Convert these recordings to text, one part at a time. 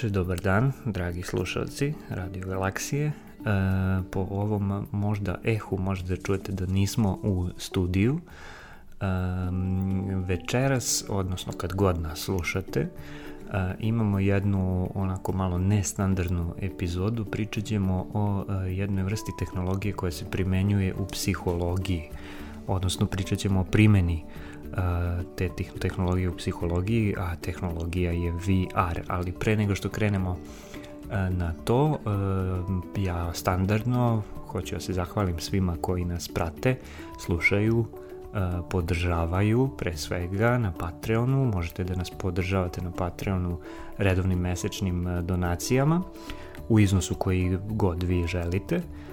Večer, dobar dan, dragi slušalci Radio Galaksije. E, po ovom možda ehu možete da čujete da nismo u studiju. E, večeras, odnosno kad god nas slušate, e, imamo jednu onako malo nestandardnu epizodu. Pričat ćemo o e, jednoj vrsti tehnologije koja se primenjuje u psihologiji, odnosno pričat ćemo o primeni te tehnologije u psihologiji, a tehnologija je VR, ali pre nego što krenemo na to, ja standardno hoću da se zahvalim svima koji nas prate, slušaju, podržavaju pre svega na Patreonu, možete da nas podržavate na Patreonu redovnim mesečnim donacijama u iznosu koji god vi želite. uh,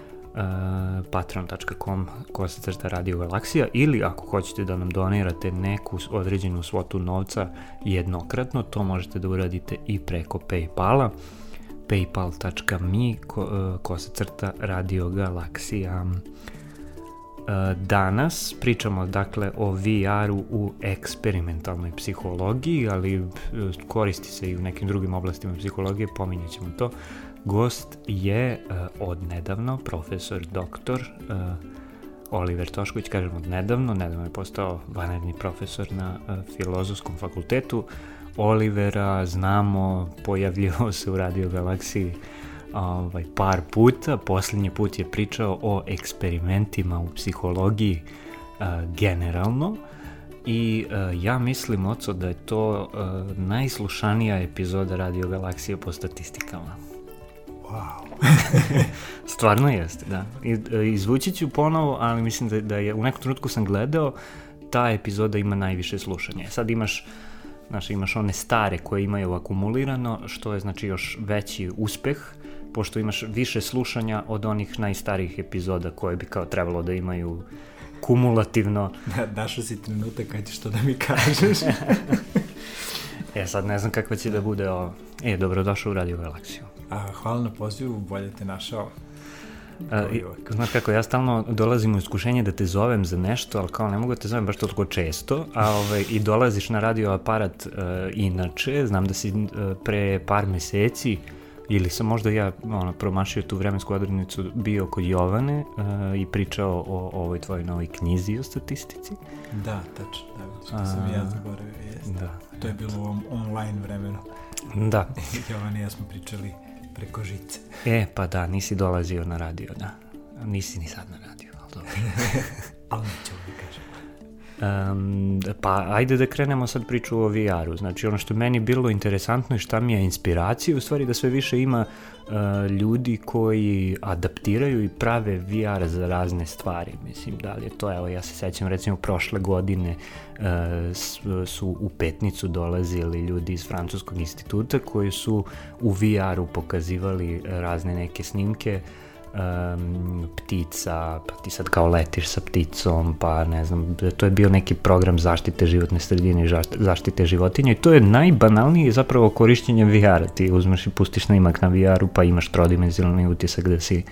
patreon.com crta radio galaksija ili ako hoćete da nam donirate neku određenu svotu novca jednokratno, to možete da uradite i preko Paypala paypal.me ko, crta radio galaksija. Danas pričamo dakle o VR-u u eksperimentalnoj psihologiji, ali koristi se i u nekim drugim oblastima psihologije, pominjet ćemo to. Gost je uh, odnedavno profesor doktor uh, Oliver Tošković, kažem od nedavno, nedavno je postao vanredni profesor na uh, filozofskom fakultetu. Olivera znamo, pojavljivo se u Radio Galaksiji ovaj, par puta. Poslednji put je pričao o eksperimentima u psihologiji generalno i uh, ja mislim, Oco, da je to uh, najslušanija epizoda Radio Galaksije po statistikama. Wow. Stvarno jeste, da. I, e, izvući ću ponovo, ali mislim da, da je, u nekom trenutku sam gledao, ta epizoda ima najviše slušanja. Sad imaš, znaš, imaš one stare koje imaju akumulirano, što je znači još veći uspeh, pošto imaš više slušanja od onih najstarijih epizoda koje bi kao trebalo da imaju kumulativno. Da, našao si trenutak kad ćeš to da mi kažeš. e, sad ne znam kakva će da bude ovo. E, dobrodošao u Radio Galaksiju. A, hvala na pozivu, bolje te našao. A, i, znaš kako, ja stalno dolazim u iskušenje da te zovem za nešto, ali kao ne mogu da te zovem baš toliko često, a ovaj, i dolaziš na radio aparat uh, inače, znam da si uh, pre par meseci ili sam možda ja ono, promašio tu vremensku odrednicu bio kod Jovane uh, i pričao o, o ovoj tvojoj novoj knjizi o statistici. Da, tačno, da, vidiš, to sam ja zaboravio, jeste. Da. To je bilo u ovom online vremenu. Da. Jovane i ja smo pričali preko žice. E, pa da, nisi dolazio na radio, da. Nisi ni sad na radio, ali dobro. ali kažem. Um, pa ajde da krenemo sad priču o VR-u. Znači ono što meni bilo interesantno i šta mi je inspiracija, u stvari da sve više ima uh, ljudi koji adaptiraju i prave VR za razne stvari. Mislim, da li je to, evo ja se sećam recimo prošle godine uh, su u Petnicu dolazili ljudi iz Francuskog instituta koji su u VR-u pokazivali razne neke snimke uh, um, ptica, pa ti sad kao letiš sa pticom, pa ne znam, to je bio neki program zaštite životne sredine i zaštite životinja i to je najbanalnije zapravo korišćenje VR-a. Ti uzmeš i pustiš snimak na VR-u pa imaš trodimenzionalni utisak da si,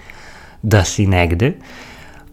da si negde.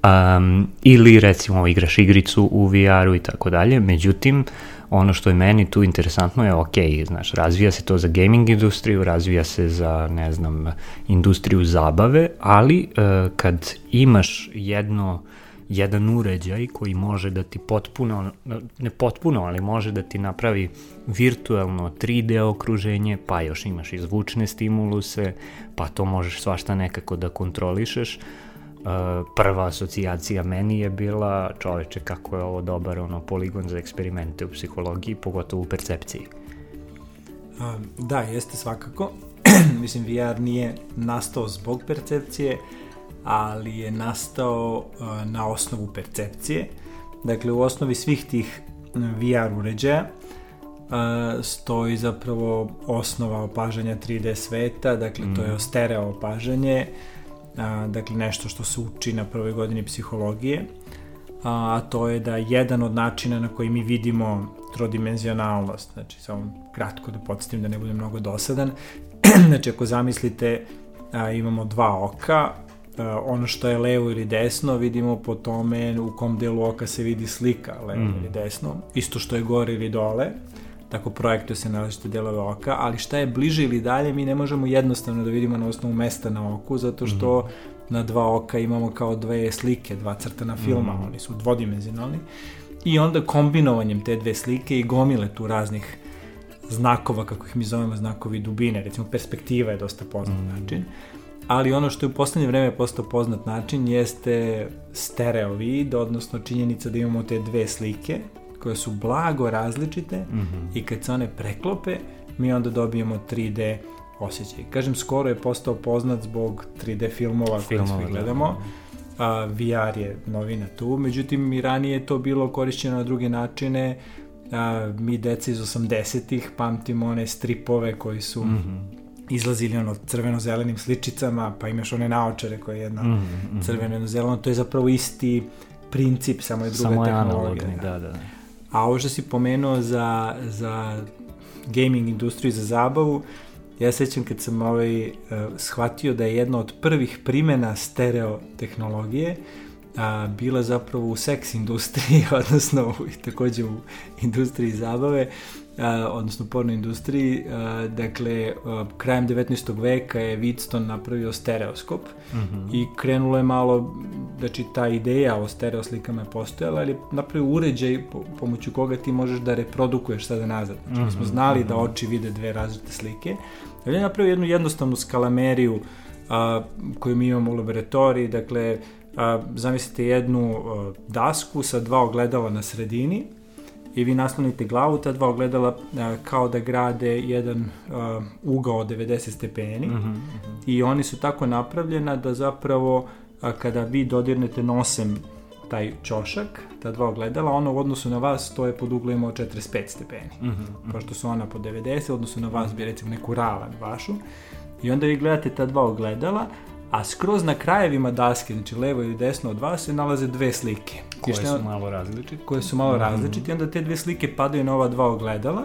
Um, ili recimo igraš igricu u VR-u i tako dalje, međutim, uh, ono što je meni tu interesantno je, ok, znaš, razvija se to za gaming industriju, razvija se za, ne znam, industriju zabave, ali uh, kad imaš jedno, jedan uređaj koji može da ti potpuno, ne potpuno, ali može da ti napravi virtualno 3D okruženje, pa još imaš i zvučne stimuluse, pa to možeš svašta nekako da kontrolišeš, prva asocijacija meni je bila čoveče kako je ovo dobar ono poligon za eksperimente u psihologiji, pogotovo u percepciji. Da, jeste svakako. Mislim, VR nije nastao zbog percepcije, ali je nastao na osnovu percepcije. Dakle, u osnovi svih tih VR uređaja stoji zapravo osnova opažanja 3D sveta, dakle, to je mm. stereo opažanje, a, dakle nešto što se uči na prvoj godini psihologije, a, a to je da jedan od načina na koji mi vidimo trodimenzionalnost, znači samo kratko da podsjetim da ne budem mnogo dosadan, znači ako zamislite a, imamo dva oka, a, ono što je levo ili desno vidimo po tome u kom delu oka se vidi slika levo mm. ili desno, isto što je gore ili dole, tako projektuje se na različite delove oka, ali šta je bliže ili dalje mi ne možemo jednostavno da vidimo na osnovu mesta na oku, zato što mm -hmm. na dva oka imamo kao dve slike, dva crtana filma, mm -hmm. oni su dvodimenzionalni. I onda kombinovanjem te dve slike i gomile tu raznih znakova, kako ih mi zovemo, znakovi dubine, recimo perspektiva je dosta poznat mm. način, ali ono što je u poslednje vreme postao poznat način jeste stereo vid, odnosno činjenica da imamo te dve slike koje su blago različite mm -hmm. i kad se one preklope, mi onda dobijemo 3D osjećaj. Kažem, skoro je postao poznat zbog 3D filmova, filmova koje svi da. gledamo. Da. A, VR je novina tu, međutim i ranije je to bilo korišćeno na druge načine, a, mi deca iz 80-ih pamtimo one stripove koji su mm -hmm. izlazili ono crveno-zelenim sličicama, pa imaš one naočare koje je jedna mm -hmm. crveno-zeleno, to je zapravo isti princip, samo je druga samo tehnologija. Samo je analogni, da, da. A ovo što si pomenuo za, za gaming industriju, za zabavu, ja sećam kad sam ovaj, uh, shvatio da je jedna od prvih primena stereo tehnologije a, bila zapravo u seks industriji, odnosno u, takođe u industriji zabave, odnosno porno industriji. Dakle, krajem 19. veka je Wheatstone napravio stereoskop mm -hmm. i krenulo je malo, znači ta ideja o stereo slikama je postojala, ali je napravio uređaj po, pomoću koga ti možeš da reprodukuješ sada nazad. Znači, mm -hmm. smo znali mm -hmm. da mhm. oči vide dve različite slike, ali je napravio jednu jednostavnu skalameriju a, koju mi imamo u laboratoriji, dakle, a, zamislite jednu a, dasku sa dva ogledala na sredini i vi naslonite glavu, ta dva ogledala a, kao da grade jedan a, ugao od 90 stepeni mm -hmm. i oni su tako napravljena da zapravo a, kada vi dodirnete nosem taj čošak, ta dva ogledala, ono u odnosu na vas to je pod uglom od 45 stepeni. Mm -hmm. Pošto su ona po 90, odnosu na vas bi recimo neku ravan vašu. I onda vi gledate ta dva ogledala, a skroz na krajevima daske, znači levo ili desno od vas, se nalaze dve slike. Koje su malo različite. Koje su malo mm -hmm. različite i onda te dve slike padaju na ova dva ogledala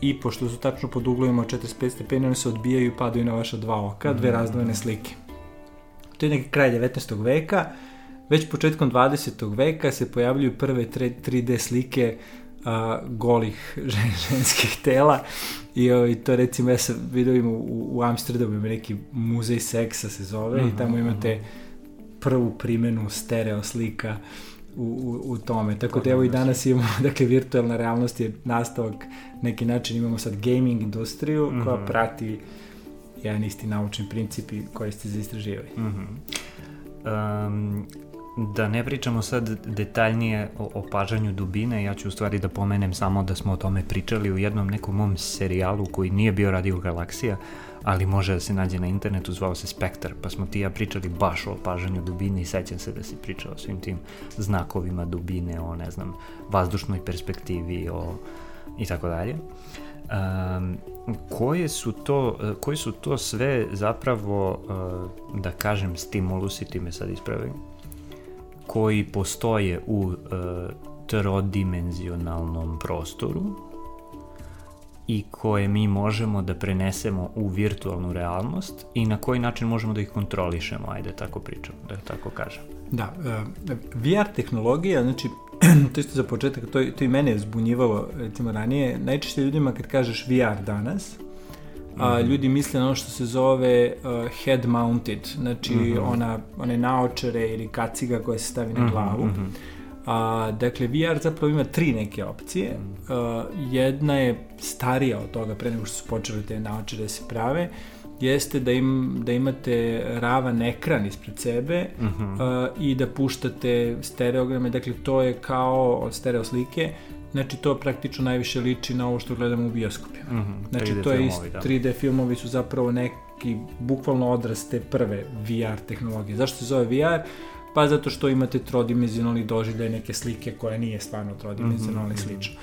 i pošto su tačno pod uglovima od 45 stepeni, one se odbijaju i padaju na vaša dva oka, dve -hmm. razdvojene slike. To je neki kraj 19. veka, već početkom 20. veka se pojavljuju prve 3D slike a, golih ženskih tela i, o, to recimo ja sam vidio im u, u Amsterdamu ima neki muzej seksa se zove -hmm, i tamo imate mhm. prvu primenu stereo slika u, u, u tome. Tako da evo i danas imamo, dakle, virtualna realnost je nastavak, neki način imamo sad gaming industriju mm -hmm. koja mhm. prati jedan isti naučni princip i koristi za istraživanje. Mm -hmm. um, Da ne pričamo sad detaljnije o opažanju dubine, ja ću u stvari da pomenem samo da smo o tome pričali u jednom nekom mom serijalu koji nije bio Radio Galaksija, ali može da se nađe na internetu, zvao se Spektar, pa smo ti ja pričali baš o opažanju dubine i sećam se da si pričao o svim tim znakovima dubine, o ne znam, vazdušnoj perspektivi, o i tako dalje. Um, koje su to, koji su to sve zapravo, uh, da kažem, stimulusi, ti me sad ispravim, koji postoje u e, trodimenzionalnom prostoru i koje mi možemo da prenesemo u virtualnu realnost i na koji način možemo da ih kontrolišemo, ajde tako pričam, da tako kažem. Da, uh, VR tehnologija, znači, to isto za početak, to, to i mene je zbunjivalo, recimo ranije, najčešće ljudima kad kažeš VR danas, a, mhm. ljudi misle na ono što se zove uh, head mounted, znači mm -hmm. ona, one naočare ili kaciga koja se stavi na mhm, glavu. Mm -hmm. A, dakle, VR zapravo ima tri neke opcije. A, jedna je starija od toga, pre nego što su počeli te naočare da se prave, jeste da, im, da imate ravan ekran ispred sebe uh -huh. uh, i da puštate stereograme, dakle to je kao od stereo slike, Znači to praktično najviše liči na ovo što gledamo u bioskopima. Mm -hmm, znači to je ist, da. 3D filmovi su zapravo neki bukvalno odraz te prve VR tehnologije. Zašto se zove VR? Pa zato što imate trodimenzionalni doživljaj neke slike koja nije stvarno trodimenzionalna mm -hmm. slično.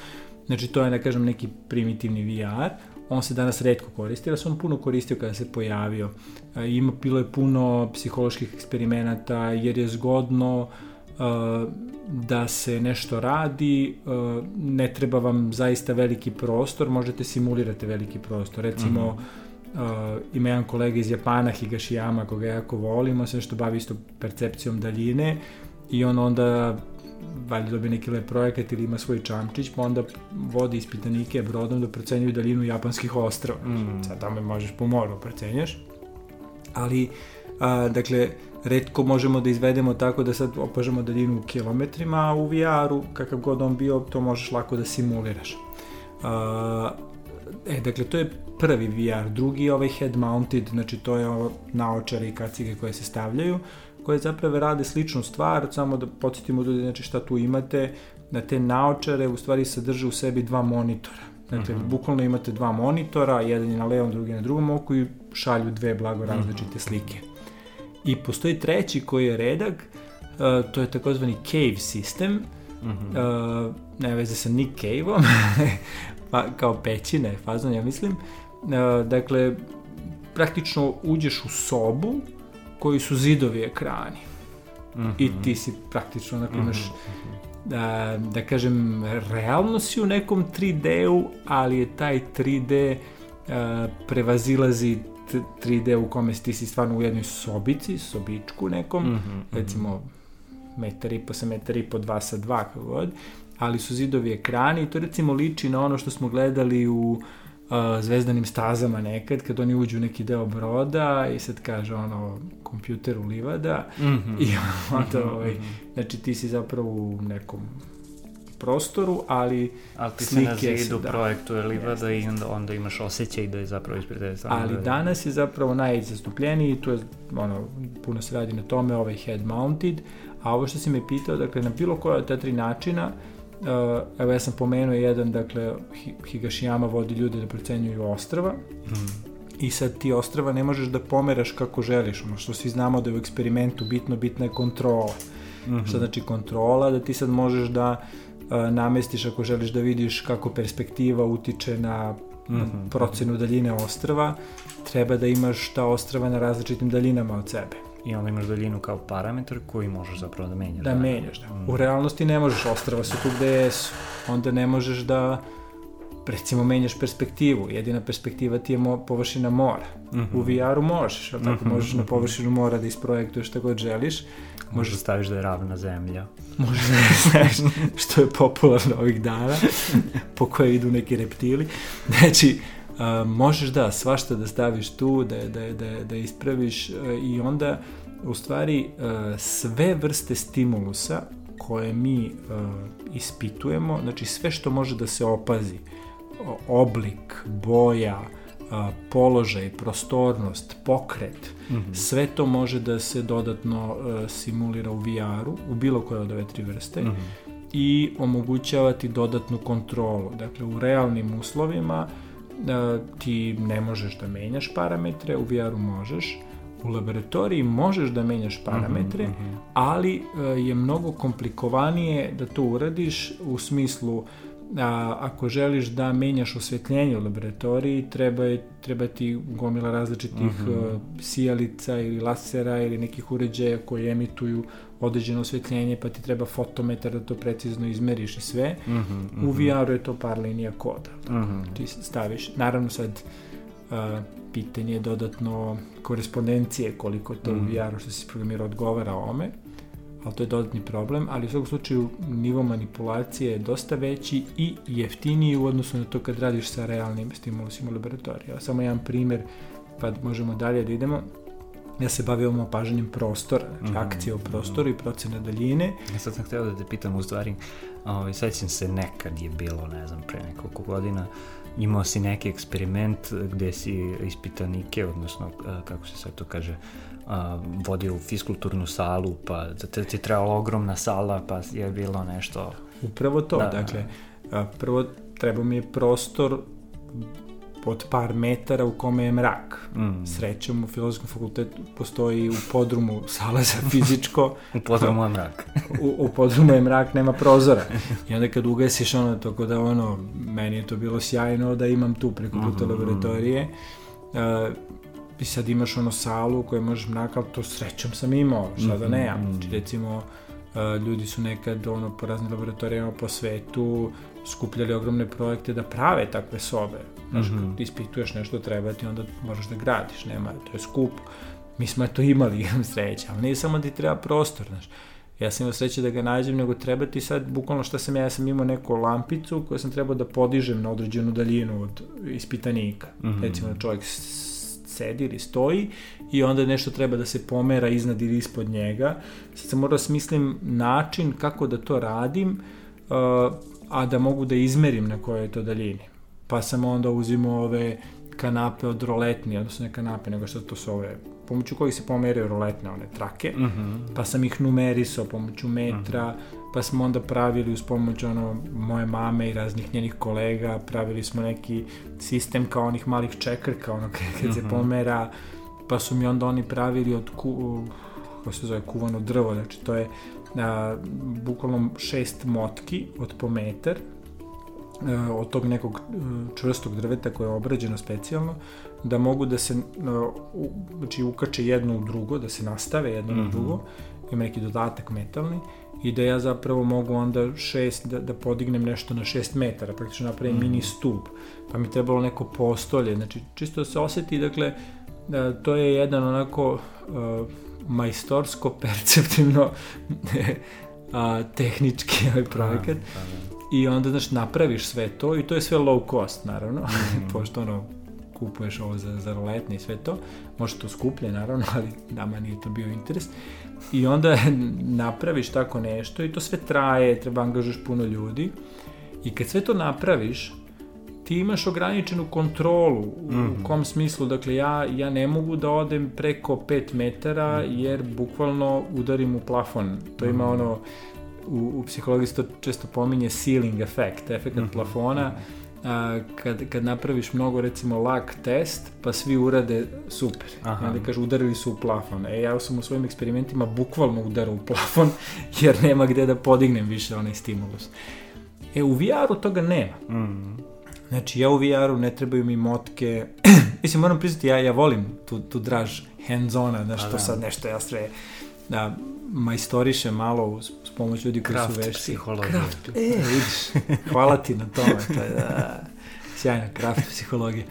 Znači to je da kažem neki primitivni VR. On se danas redko koristi, ali se on puno koristio kada se pojavio. E, ima bilo je puno psiholoških eksperimenata jer je zgodno uh, da se nešto radi, ne treba vam zaista veliki prostor, možete simulirati veliki prostor. Recimo, mm -hmm. uh, ima jedan kolega iz Japana, Higashiyama, koga jako volim, on se nešto bavi isto percepcijom daljine i on onda valjda dobije neki lep projekat ili ima svoj čamčić, pa onda vodi ispitanike brodom da procenjuju daljinu japanskih ostrava. Mm. Sad tamo možeš po moru procenjaš. Ali, a, dakle, redko možemo da izvedemo tako da sad opažemo daljinu u kilometrima, a u VR-u, kakav god on bio, to možeš lako da simuliraš. A, e, dakle, to je prvi VR, drugi je ovaj head mounted, znači to je ovo naočare i kacige koje se stavljaju, koje zapravo rade sličnu stvar, samo da podsjetimo ljudi znači šta tu imate, na te naočare u stvari sadrže u sebi dva monitora. Dakle, mm -hmm. bukvalno imate dva monitora, jedan je na levom, drugi na drugom oku i šalju dve blago različite mm -hmm. slike. I postoji treći koji je redak, uh, to je takozvani cave system, mm -hmm. uh, ne veze sa Nick Cave-om, pa, kao pećine, fazon ja mislim. Uh, dakle, praktično uđeš u sobu koji su zidovi ekrani. Mm -hmm. I ti si praktično, onako imaš, mm -hmm. da, da kažem, realno si u nekom 3D-u, ali je taj 3D uh, prevazilazi 3D u kome ti si stvarno u jednoj sobici, sobičku nekom, mm -hmm. recimo metar i po sa metar i po, dva sa dva, kako god, ali su zidovi ekrani i to recimo liči na ono što smo gledali u uh, zvezdanim stazama nekad, kad oni uđu u neki deo broda i sad kaže ono, kompjuter u livada mm -hmm. i onda, mhm, ovaj, znači ti si zapravo u nekom prostoru, ali ali ti slike se na zidu da, projektuje livada i onda, onda imaš osjećaj da je zapravo ispred tebe Ali da danas je zapravo najzastupljeniji, tu je ono, puno se radi na tome, ovaj head mounted, a ovo što si me pitao, dakle, na bilo koja od ta tri načina, Uh, evo ja sam pomenuo jedan, dakle, Higashiyama vodi ljude da procenjuju ostrava mm. i sad ti ostrava ne možeš da pomeraš kako želiš, ono što svi znamo da je u eksperimentu bitno, bitna je kontrola. Mm -hmm. Šta znači kontrola? Da ti sad možeš da namestiš ako želiš da vidiš kako perspektiva utiče na mm -hmm. procenu daljine ostrava, treba da imaš ta ostrava na različitim daljinama od sebe i onda imaš daljinu kao parametar koji možeš zapravo da menjaš. Da, da menjaš, da. Mm. U realnosti ne možeš, ostrava su tu gde jesu. Onda ne možeš da recimo menjaš perspektivu, jedina perspektiva ti je mo, površina mora. Mm -hmm. U VR-u možeš, ali tako mm -hmm. možeš na površinu mora da isprojektuješ šta god želiš. Možeš da staviš da je ravna zemlja. Možeš da staviš što je popularno ovih dana, po koje idu neki reptili. Znači, možeš da svašta da staviš tu, da, da, da, da ispraviš uh, i onda u stvari uh, sve vrste stimulusa koje mi uh, ispitujemo, znači sve što može da se opazi, oblik, boja, uh, položaj, prostornost, pokret, mm -hmm. sve to može da se dodatno uh, simulira u VR-u, u bilo koje od ove tri vrste, mm -hmm. i omogućavati dodatnu kontrolu. Dakle, u realnim uslovima uh, ti ne možeš da menjaš parametre, u VR-u možeš, u laboratoriji možeš da menjaš parametre, mm -hmm. ali je mnogo komplikovanije da to uradiš u smislu a, ako želiš da menjaš osvetljenje u laboratoriji, treba, je, treba ti gomila različitih mm -hmm. sijalica ili lasera ili nekih uređaja koji emituju određeno osvetljenje, pa ti treba fotometar da to precizno izmeriš i sve. Mm -hmm, mm -hmm. U VR-u je to par linija koda. Mm -hmm. Ti staviš, naravno sad uh, pitanje je dodatno korespondencije koliko to mm -hmm. u mhm. VR-u što si programirao odgovara ome, ali to je dodatni problem, ali u svakom slučaju nivo manipulacije je dosta veći i jeftiniji u odnosu na to kad radiš sa realnim stimulusima u laboratoriju. Samo jedan primer, pa možemo dalje da idemo ja se bavio ovom opažanjem prostora, znači mm -hmm. akcije u prostoru i procena daljine. Ja sad sam htio da te pitam u stvari, ovaj, sećam se nekad je bilo, ne znam, pre nekoliko godina, imao si neki eksperiment gde si ispitanike, odnosno, kako se sad to kaže, vodio u fiskulturnu salu, pa te ti trebala ogromna sala, pa je bilo nešto... Upravo to, da, dakle, prvo treba mi je prostor od par metara u kome je mrak. Mm. Srećom u filozofskom fakultetu postoji u podrumu sala za fizičko. u podrumu je mrak. u, u podrumu je mrak, nema prozora. I onda kad ugasiš ono, tako da ono, meni je to bilo sjajno da imam tu preko puta mm -hmm. laboratorije. Uh, i sad imaš ono salu u kojoj možeš mrak, ali to srećom sam imao, šta da. Mm -hmm. Znači, recimo, uh, ljudi su nekad ono, po raznim laboratorijama po svetu skupljali ogromne projekte da prave takve sobe. Znaš, mm -hmm. kad ispituješ nešto treba ti, onda možeš da gradiš, nema, to je skupo. Mi smo to imali, imam sreća, ali nije samo da ti treba prostor, znaš. Ja sam imao sreće da ga nađem, nego treba ti sad, bukvalno šta sam ja, ja sam imao neku lampicu koju sam trebao da podižem na određenu daljinu od ispitanika. Mm -hmm. Recimo da čovjek sedi ili stoji i onda nešto treba da se pomera iznad ili ispod njega. Sad sam morao da smislim način kako da to radim, uh, a da mogu da izmerim na kojoj je to daljini. Pa sam onda uzimao ove kanape od roletni, odnosno ne kanape, nego što to su ove, pomoću kojih se pomeraju roletne one trake, mm -hmm. pa sam ih numerisao pomoću metra, mm -hmm. Pa smo onda pravili uz pomoć ono, moje mame i raznih njenih kolega, pravili smo neki sistem kao onih malih čekrka, ono kad, kad -hmm. se mhm. pomera, pa su mi onda oni pravili od ku, kako se zove, kuvano drvo, znači to je a, bukvalno šest motki od po metar, E, od tog nekog e, čvrstog drveta koje je obrađeno specijalno, da mogu da se znači, ukače jedno u drugo, da se nastave jedno mm -hmm. na drugo, ima neki dodatak metalni, i da ja zapravo mogu onda šest, da, da podignem nešto na šest metara, praktično napravim mm. mini stup, pa mi trebalo neko postolje, znači čisto da se oseti, dakle, da, to je jedan onako uh, majstorsko, perceptivno a, tehnički ovaj projekat. Da, da, da i onda, znaš, napraviš sve to i to je sve low cost, naravno, mm. pošto ono, kupuješ ovo za, za roletne i sve to, može to skuplje, naravno, ali nama nije to bio interes. I onda napraviš tako nešto i to sve traje, treba angažuješ puno ljudi i kad sve to napraviš, ti imaš ograničenu kontrolu mm -hmm. u mhm. kom smislu, dakle ja, ja ne mogu da odem preko 5 metara mhm. jer bukvalno udarim u plafon. To ima mhm. ono u, u psihologiji se to često pominje ceiling efekt, efekt mm -hmm. plafona, a, kad, kad napraviš mnogo recimo lak test, pa svi urade super. Aha. Onda kažu udarili su u plafon. E, ja sam u svojim eksperimentima bukvalno udarao u plafon, jer nema gde da podignem više onaj stimulus. E, u VR-u toga nema. Mm. Znači, ja u VR-u ne trebaju mi motke. Mislim, moram priznati, ja, ja volim tu, tu draž hands-ona, znaš, to da. sad nešto ja sve da majstoriše malo uz, uz pomoć ljudi koji Kraft su vešti. psihologija. Kraft, e, vidiš, hvala ti na tome. To je, da, sjajna kraft psihologija.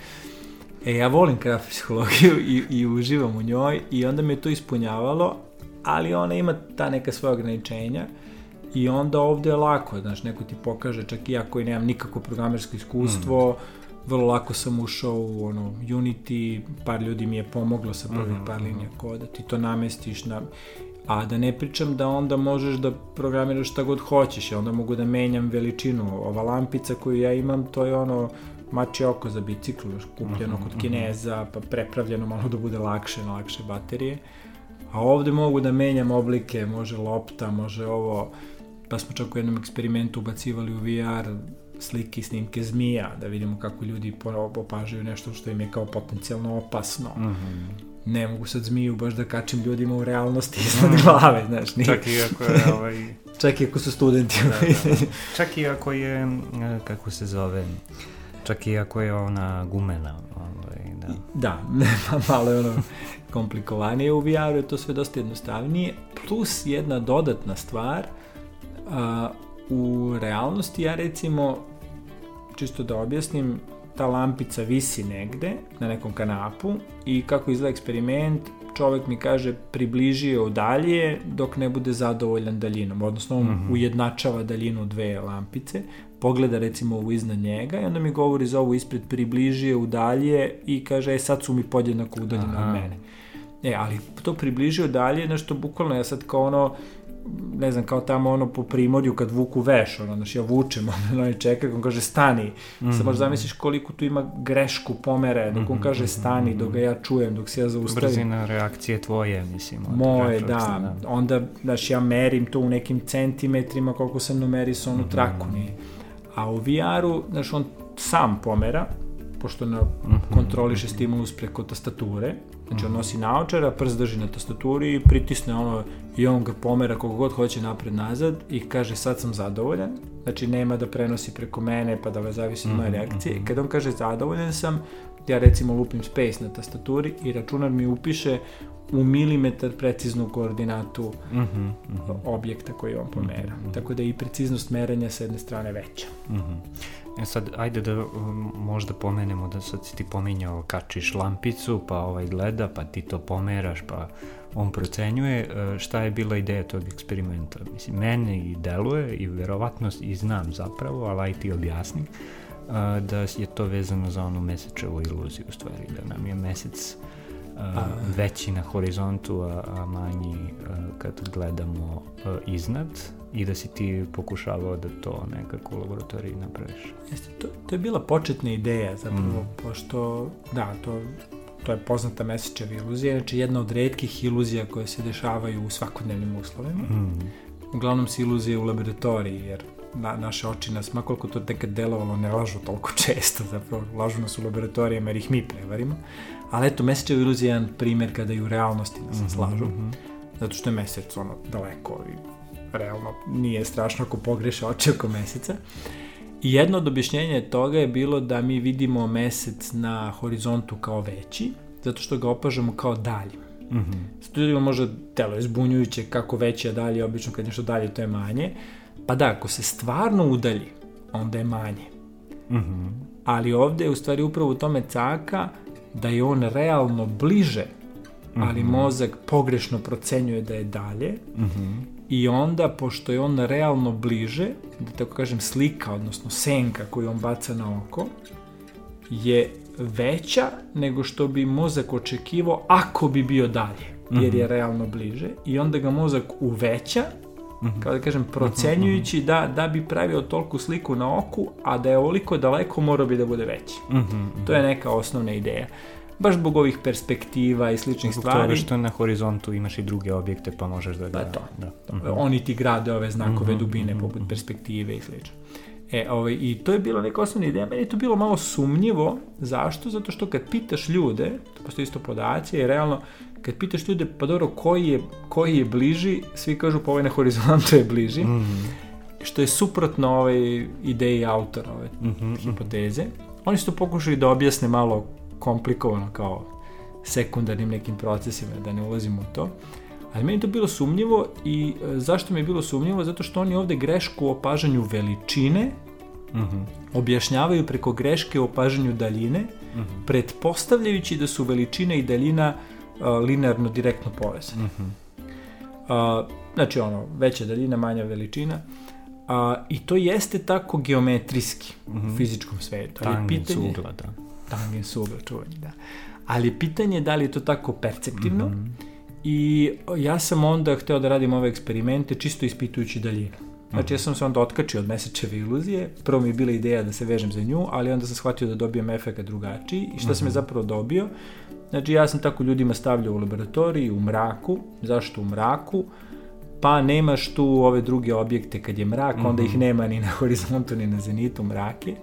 E, ja volim kraft psihologiju i, i uživam u njoj i onda me to ispunjavalo, ali ona ima ta neka svoja ograničenja i onda ovde je lako, znaš, neko ti pokaže, čak i ja koji nemam nikako programersko iskustvo, mm. Vrlo lako sam ušao u ono, Unity, par ljudi mi je pomoglo sa prvih mm -hmm. par linija koda, ti to namestiš na A da ne pričam da onda možeš da programiraš šta god hoćeš, ja onda mogu da menjam veličinu. Ova lampica koju ja imam, to je ono mači oko za bicikl, kupljeno uh -huh, kod mhm. Kineza, pa prepravljeno malo da bude lakše, na lakše baterije. A ovde mogu da menjam oblike, može lopta, može ovo, pa smo čak u jednom eksperimentu ubacivali u VR slike i snimke zmija, da vidimo kako ljudi opažaju nešto što im je kao potencijalno opasno. Mhm. -huh ne mogu sad zmiju baš da kačim ljudima u realnosti iznad mm. glave, znaš. Nije. Čak i ako je ovaj... Čak i ako su studenti. Da, da, da. Čak i ako je, kako se zove, čak i ako je ona gumena. Ovaj, da, da malo je ono komplikovanije u VR-u, je to sve dosta jednostavnije. Plus jedna dodatna stvar, a, u realnosti ja recimo, čisto da objasnim, ta lampica visi negde na nekom kanapu i kako izgleda eksperiment, čovek mi kaže približio dalje dok ne bude zadovoljan daljinom, odnosno on mm -hmm. ujednačava daljinu dve lampice, pogleda recimo ovu iznad njega i onda mi govori za ovu ispred približio u dalje i kaže e sad su mi podjednako udaljene od mene. E, ali to približio dalje, nešto bukvalno ja sad kao ono, ne znam, kao tamo ono po primorju kad vuku veš, ono, znaš, ja vučem, ono, ono čeka, on kaže stani. Mm -hmm. Sad možda zamisliš koliko tu ima grešku pomere, dok on kaže stani, dok ga ja čujem, dok se ja zaustavim. Brzina reakcije tvoje, mislim. Moje, da. da. Onda, znaš, ja merim to u nekim centimetrima koliko sam numerisao onu mm -hmm. traku. Nije. A u VR-u, znaš, on sam pomera, pošto na, mm -hmm. kontroliše stimulus preko tastature, Znači on nosi naočara, prst drži na tastaturi pritisne ono i on ga pomera koliko god hoće napred nazad i kaže sad sam zadovoljan. Znači nema da prenosi preko mene pa da ga zavisi od moje mhm, reakcije. I mhm. kad on kaže zadovoljan sam, ja recimo lupim space na tastaturi i računar mi upiše u milimetar preciznu koordinatu mm -hmm, mm -hmm. objekta koji on pomera. Mm -hmm. Tako da je i preciznost merenja sa jedne strane veća. Mm -hmm. E sad, ajde da um, možda pomenemo da sad si ti pominjao kačiš lampicu, pa ovaj gleda, pa ti to pomeraš, pa on procenjuje e, šta je bila ideja tog eksperimenta. Mislim, mene i deluje i verovatno i znam zapravo, ali aj ti objasni, e, da je to vezano za onu mesečevu iluziju u stvari, da nam je mesec a, veći na horizontu, a, a manji a, kad gledamo a, iznad i da si ti pokušavao da to nekako u laboratoriji napraviš. Jeste, to, to je bila početna ideja zapravo, mm. pošto, da, to, to je poznata mesečeva iluzija, znači jedna od redkih iluzija koje se dešavaju u svakodnevnim uslovima. Mm. Uglavnom se iluzije u laboratoriji, jer na, naše oči nas, makoliko to nekad delovalo, ne lažu toliko često, zapravo lažu nas u laboratorijama jer ih mi prevarimo. Ali eto, mesečeva iluzija je jedan primjer kada i u realnosti nas mm -hmm, slažu, mm -hmm. zato što je mesec ono daleko i realno nije strašno ako pogreše oči oko meseca. I jedno od objašnjenja toga je bilo da mi vidimo mesec na horizontu kao veći, zato što ga opažamo kao dalje. Mm -hmm. ljudima može telo je zbunjujuće kako veće je dalje, obično kad nešto dalje to je manje. Pa da, ako se stvarno udalji, onda je manje. Mm -hmm. Ali ovde je u stvari upravo u tome caka da je on realno bliže, ali mm -hmm. mozak pogrešno procenjuje da je dalje mm -hmm. i onda, pošto je on realno bliže, da tako kažem slika, odnosno senka koju on baca na oko, je veća nego što bi mozak očekivao ako bi bio dalje, jer je mhm. realno bliže i onda ga mozak uveća. Kao da kažem, procenjujući da, da bi pravio tolku sliku na oku, a da je ovoliko daleko morao bi da bude veći. To je neka osnovna ideja. Baš zbog ovih perspektiva i sličnih zbog stvari. Zbog što na horizontu imaš i druge objekte pa možeš da ga... Pa to. Da. Mm -hmm. Oni ti grade ove znakove mm -hmm. dubine poput perspektive i slično. E, ovaj, I to je bilo neka osnovna ideja. Meni je to bilo malo sumnjivo. Zašto? Zato što kad pitaš ljude, to postoji isto podacije, i realno kad pitaš ljude, pa dobro, koji je, koji je bliži, svi kažu pa ovaj na horizontu je bliži, mm -hmm. što je suprotno ovaj ideji autora ove mm -hmm. hipoteze. Oni su to pokušali da objasne malo komplikovano kao sekundarnim nekim procesima, da ne ulazimo u to. Ali meni to bilo sumnjivo i e, zašto mi je bilo sumnjivo? Zato što oni ovde grešku u opažanju veličine mm -hmm. objašnjavaju preko greške u opažanju daljine, mm -hmm. pretpostavljajući da su veličina i daljina linearno direktno povezani. Mm -hmm. a, znači ono, veća daljina, manja veličina. A, I to jeste tako geometrijski mm -hmm. u mhm. fizičkom svetu. Tangens pitanje, ugla, da. Tangens ugla, čuvanje, da. Ali pitanje je da li je to tako perceptivno mm -hmm. i ja sam onda hteo da radim ove eksperimente čisto ispitujući daljinu. Znači ja sam se onda otkačio od mesečeve iluzije, prvo mi je bila ideja da se vežem za nju, ali onda sam shvatio da dobijem efekt drugačiji i šta mm -hmm. sam je mhm. zapravo dobio? Znači ja sam tako ljudima stavljao u laboratoriji, u mraku. Zašto u mraku? Pa nemaš tu ove druge objekte kad je mrak, mm -hmm. onda ih mhm. nema ni na horizontu ni na zenitu mrake.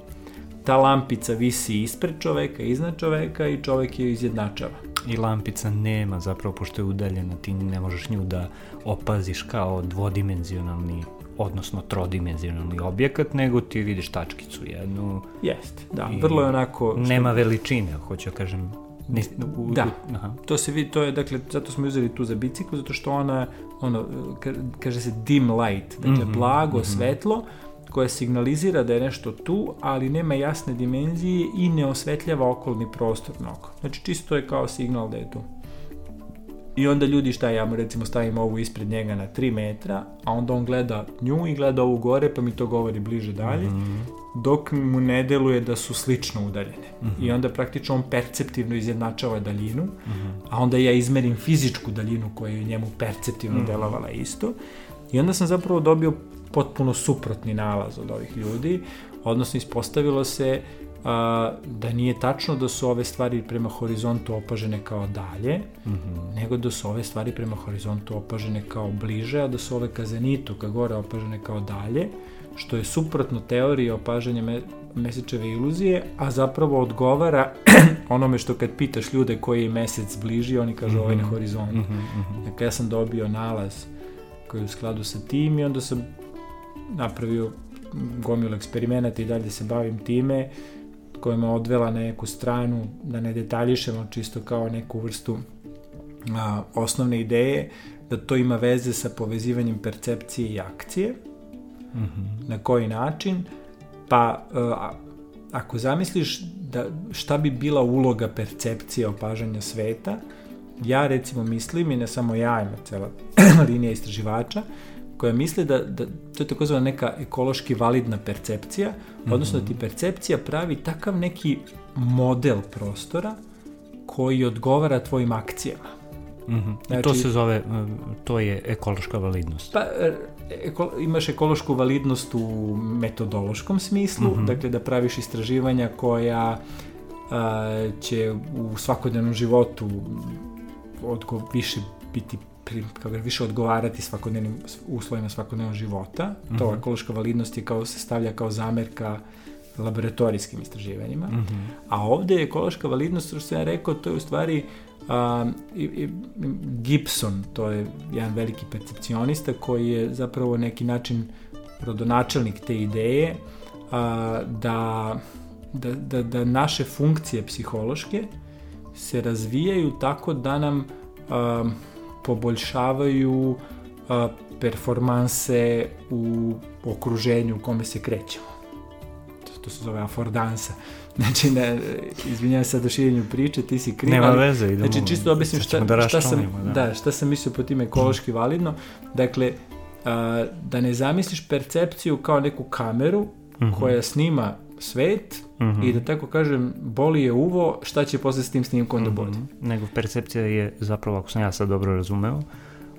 Ta lampica visi ispred čoveka, iznad čoveka i čovek je izjednačava. I lampica nema, zapravo, pošto je udaljena, ti ne možeš nju da opaziš kao dvodimenzionalni odnosno trodimenzionalni objekat, nego ti vidiš tačkicu jednu. Jeste, da, vrlo je onako... Što... Nema veličine, hoću da kažem, Ne, u, da, aha. to se vidi, to je, dakle, zato smo uzeli tu za biciklu, zato što ona, ono, kaže se dim light, dakle, mm -hmm, blago mm -hmm. svetlo, koje signalizira da je nešto tu, ali nema jasne dimenzije i ne osvetljava okolni prostor mnogo. Znači, čisto je kao signal da je tu. I onda ljudi šta ja mu recimo stavim ovu ispred njega na 3 metra, a onda on gleda nju i gleda ovu gore pa mi to govori bliže dalje, mm -hmm. Dok mu ne deluje da su slično udaljene. Mm -hmm. I onda praktično on perceptivno izjednačava daljinu, mm -hmm. a onda ja izmerim fizičku daljinu koja je njemu perceptivno mm -hmm. delovala isto. I onda sam zapravo dobio potpuno suprotni nalaz od ovih ljudi, odnosno ispostavilo se a, da nije tačno da su ove stvari prema horizontu opažene kao dalje, mm -hmm. nego da su ove stvari prema horizontu opažene kao bliže, a da su ove ka zenitu, ka gore opažene kao dalje, što je suprotno teoriji opažanja me, mesečeve iluzije, a zapravo odgovara onome što kad pitaš ljude koji je mesec bliži, oni kažu mm -hmm. ovaj na horizontu. Mm -hmm. Dakle, ja sam dobio nalaz koji je u skladu sa tim i onda sam napravio gomilu eksperimenata i dalje se bavim time koja me odvela na neku stranu, da ne detaljišemo čisto kao neku vrstu a, osnovne ideje, da to ima veze sa povezivanjem percepcije i akcije. Mm -hmm. Na koji način? Pa, a, ako zamisliš da šta bi bila uloga percepcije opažanja sveta, ja recimo mislim, i ne samo ja, ima cela linija istraživača, koja misli da, da to je takozvana neka ekološki validna percepcija, odnosno da ti percepcija pravi takav neki model prostora koji odgovara tvojim akcijama. Mm -hmm. to se zove, to je ekološka validnost. Pa, eko, imaš ekološku validnost u metodološkom smislu, mm -hmm. dakle da praviš istraživanja koja a, će u svakodnevnom životu odgo, više biti kako više odgovarati svakodnevnim uslovima svakodnevnog života. Mm -hmm. To mhm. ekološka validnost je kao se stavlja kao zamerka laboratorijskim istraživanjima. Mm -hmm. A ovde je ekološka validnost, što sam ja rekao, to je u stvari a, i, i, Gibson, to je jedan veliki percepcionista koji je zapravo neki način rodonačelnik te ideje a, da, da, da, da naše funkcije psihološke se razvijaju tako da nam a, poboljšavaju a, performanse u okruženju u kome se krećemo. To, to se zove afordansa. Znači, ne, izvinjam se do širenju priče, ti si kriv. Nema veze, idemo. Znači, čisto objasnim šta, da šta, sam, da. da. šta sam mislio po tim ekološki validno. Dakle, a, da ne zamisliš percepciju kao neku kameru uh mhm. -huh. koja snima svet uh mhm. -huh. i da tako kažem, boli je uvo, šta će posle s tim snimkom uh -huh. da mhm. bude. Nego percepcija je zapravo, ako sam ja sad dobro razumeo,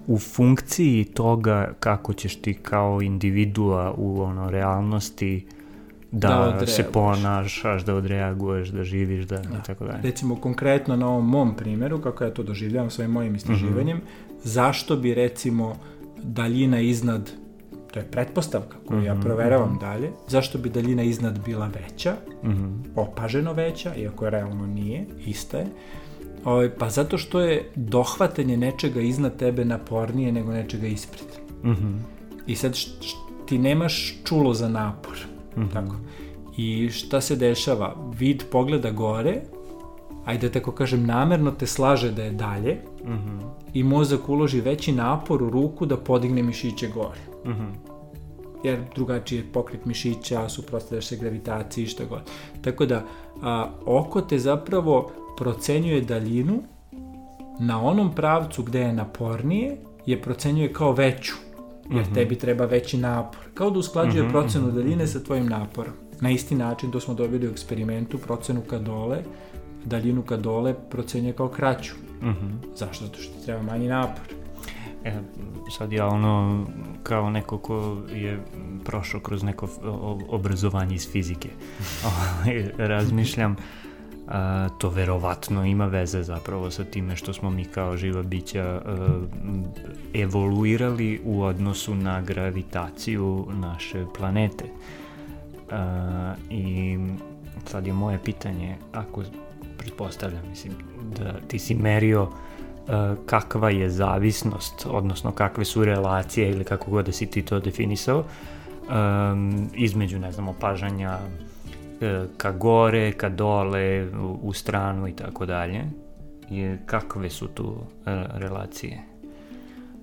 u funkciji toga kako ćeš ti kao individua u ono realnosti da, da se ponašaš, da odreaguješ, da živiš, da, da. i tako dalje. Recimo konkretno na ovom mom primjeru, kako ja to doživljavam svojim mojim istraživanjem, mm -hmm. zašto bi recimo daljina iznad to je pretpostavka koju mm -hmm, ja mhm, proveravam mm -hmm. dalje, zašto bi daljina iznad bila veća, mm -hmm. opaženo veća, iako je realno nije, ista je, ovaj, pa zato što je dohvatanje nečega iznad tebe napornije nego nečega ispred. Mm -hmm. I sad ti nemaš čulo za napor. Mm -hmm. Tako. I šta se dešava? Vid pogleda gore, ajde tako kažem, namerno te slaže da je dalje mm -hmm. i mozak uloži veći napor u ruku da podigne mišiće gore. Mm -hmm. Jer drugačiji je pokret mišića, suprotstavljaš se gravitaciji, što god. Tako da, a, oko te zapravo procenjuje daljinu na onom pravcu gde je napornije, je procenjuje kao veću jer -hmm. tebi treba veći napor. Kao da usklađuje mm -hmm, procenu mhm, daljine sa tvojim naporom. Na isti način to smo dobili u eksperimentu, procenu ka dole, daljinu ka dole procenjuje kao kraću. Zašto? Zato što ti treba manji napor. E, sad ja ono, kao neko ko je prošao kroz neko obrazovanje iz fizike, ovaj, razmišljam a, to verovatno ima veze zapravo sa time što smo mi kao živa bića a, evoluirali u odnosu na gravitaciju naše planete. A, I sad je moje pitanje, ako pretpostavljam, mislim, da ti si merio kakva je zavisnost, odnosno kakve su relacije ili kako god da si ti to definisao, um, između, ne znam, opažanja E, ka gore, ka dole, u, u stranu i tako dalje. Je, kakve su tu e, relacije?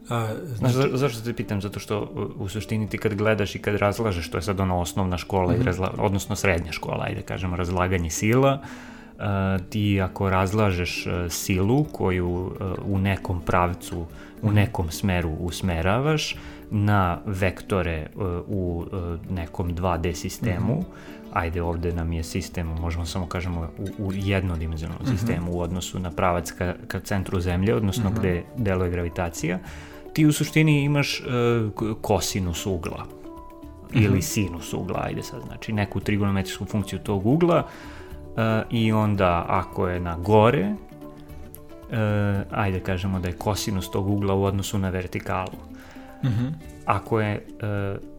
A, znači... Znaš, zašto te pitam? Zato što u suštini ti kad gledaš i kad razlažeš, to je sad ono osnovna škola, mm -hmm. i mhm. razla, odnosno srednja škola, ajde kažemo, razlaganje sila, uh, ti ako razlažeš uh, silu koju uh, u nekom pravcu, u mhm. nekom smeru usmeravaš na vektore uh, u uh, nekom 2D sistemu, mm -hmm ajde ovde nam je sistem, možemo samo kažemo u, u jednodimenzionalnom mm -hmm. sistemu u odnosu na pravac ka, ka centru zemlje, odnosno mm -hmm. gde deluje gravitacija, ti u suštini imaš uh, kosinus ugla mm -hmm. ili sinus ugla, ajde sad, znači neku trigonometrijsku funkciju tog ugla uh, i onda ako je na gore, uh, ajde kažemo da je kosinus tog ugla u odnosu na vertikalu. Mm -hmm. Ako je uh,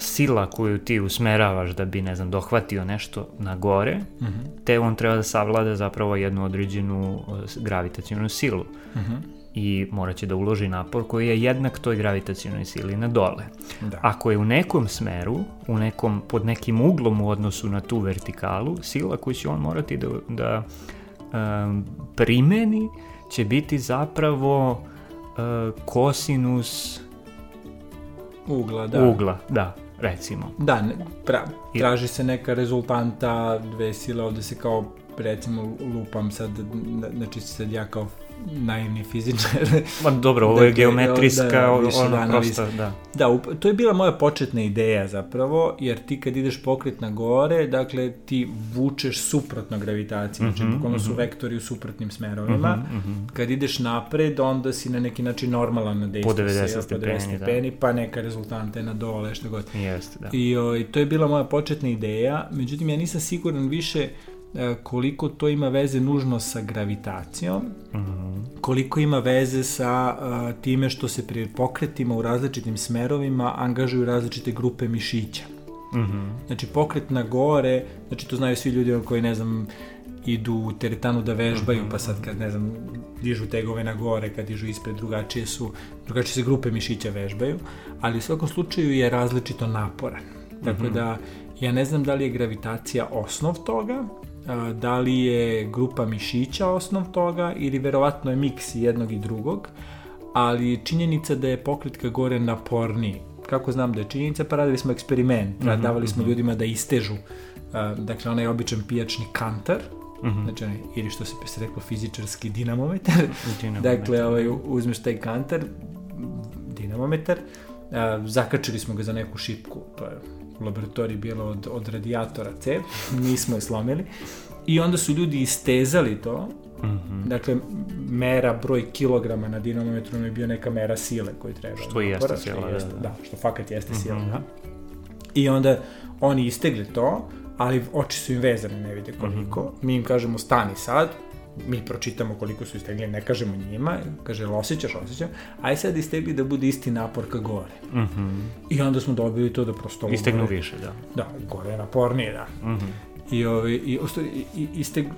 sila koju ti usmeravaš da bi, ne znam, dohvatio nešto na gore, mm -hmm. te on treba da savlada zapravo jednu određenu gravitacijonu silu. Mm -hmm. I moraće da uloži napor koji je jednak toj gravitacijonoj sili na dole. Da. Ako je u nekom smeru, u nekom, pod nekim uglom u odnosu na tu vertikalu, sila koju će on morati da, da um, primeni će biti zapravo uh, kosinus ugla, da. Ugla, da recimo. Da, ne, pra, traži se neka rezultanta, dve sile, ovde se kao, recimo, lupam sad, znači sad ja kao naivni fizičar. Ma dobro, ovo je Dakle, geometrijska, da, više ono da, prosta, da. Da, up- to je bila moja početna ideja zapravo, jer ti kad ideš pokret na gore, dakle ti vučeš suprotno gravitaciji, znači Mhm, bukvalno su mhm. vektori u suprotnim smerovima. Mhm, mhm. Kad ideš napred, onda si na neki način normalan na dejstvu. Po 90 si, po stepeni, 90 da. stepeni, pa neka rezultante na dole, što god. Jeste, da. I o, to je bila moja početna ideja, međutim ja nisam siguran više koliko to ima veze nužno sa gravitacijom, Mhm. koliko ima veze sa a, time što se pri pokretima u različitim smerovima angažuju različite grupe mišića. Mhm. Znači pokret na gore, znači to znaju svi ljudi koji ne znam idu u teretanu da vežbaju, pa sad kad ne znam dižu tegove na gore, kad dižu ispred drugačije su, drugačije se grupe mišića vežbaju, ali u svakom slučaju je različito naporan. Tako da ja ne znam da li je gravitacija osnov toga, da li je grupa mišića osnov toga ili verovatno je miks jednog i drugog, ali činjenica da je pokret ka gore naporniji. Kako znam da je činjenica? Pa radili smo eksperiment, Mhm, davali smo mhm. ljudima da istežu dakle onaj običan pijačni kantar, Mhm. znači onaj, ili što se se reklo fizičarski dinamometar, Dinamometar. dakle ovaj, uzmeš taj kantar, dinamometar, a, zakačili smo ga za neku šipku, to je u laboratoriji bilo od, od radijatora cev, nismo je slomili, i onda su ljudi istezali to, Mhm. dakle, mera broj kilograma na dinamometru nam je bio neka mera sile koju treba. Što i jeste napora, što sila, da, jeste, da. da, što fakat jeste sila, Mhm. da. I onda oni istegli to, ali oči su im vezane, ne vide koliko. Mhm. Mi im kažemo stani sad, mi pročitamo koliko su istegli, ne kažemo njima, kaže, jel osjećaš, osjećam, aj sad istegli da bude isti napor ka gore. Mhm. I onda smo dobili to da prosto... Istegnu gore- više, da. Da, gore je napornije, da. I, ove, i, osto- i, i isteg, uh,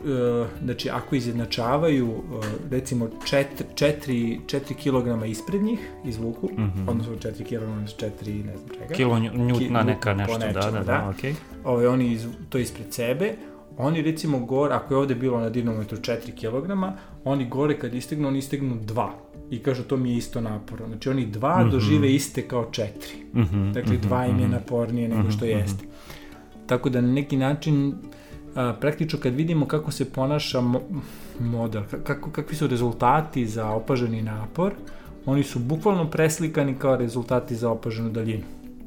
znači, ako izjednačavaju, uh, recimo, 4, 4, 4 kg ispred njih, izvuku, Mhm. odnosno 4 kg, 4, ne znam čega, Kilo nju- njutna neka nešto, da, nečemu, da, da, da. okej. ove, oni iz, to ispred sebe, oni recimo gore, ako je ovde bilo na dinamometru 4 kg, oni gore kad istegnu, oni istegnu 2. I kažu to mi je isto naporno. Znači oni 2 Mhm. dožive iste kao 4. Mhm, Dakle, mhm, dva im je mhm. napornije nego što Mhm, mhm. jeste. Tako da na neki način a, praktično kad vidimo kako se ponaša mo model, ka- kako, kakvi su rezultati za opaženi napor, oni su bukvalno preslikani kao rezultati za opaženu daljinu.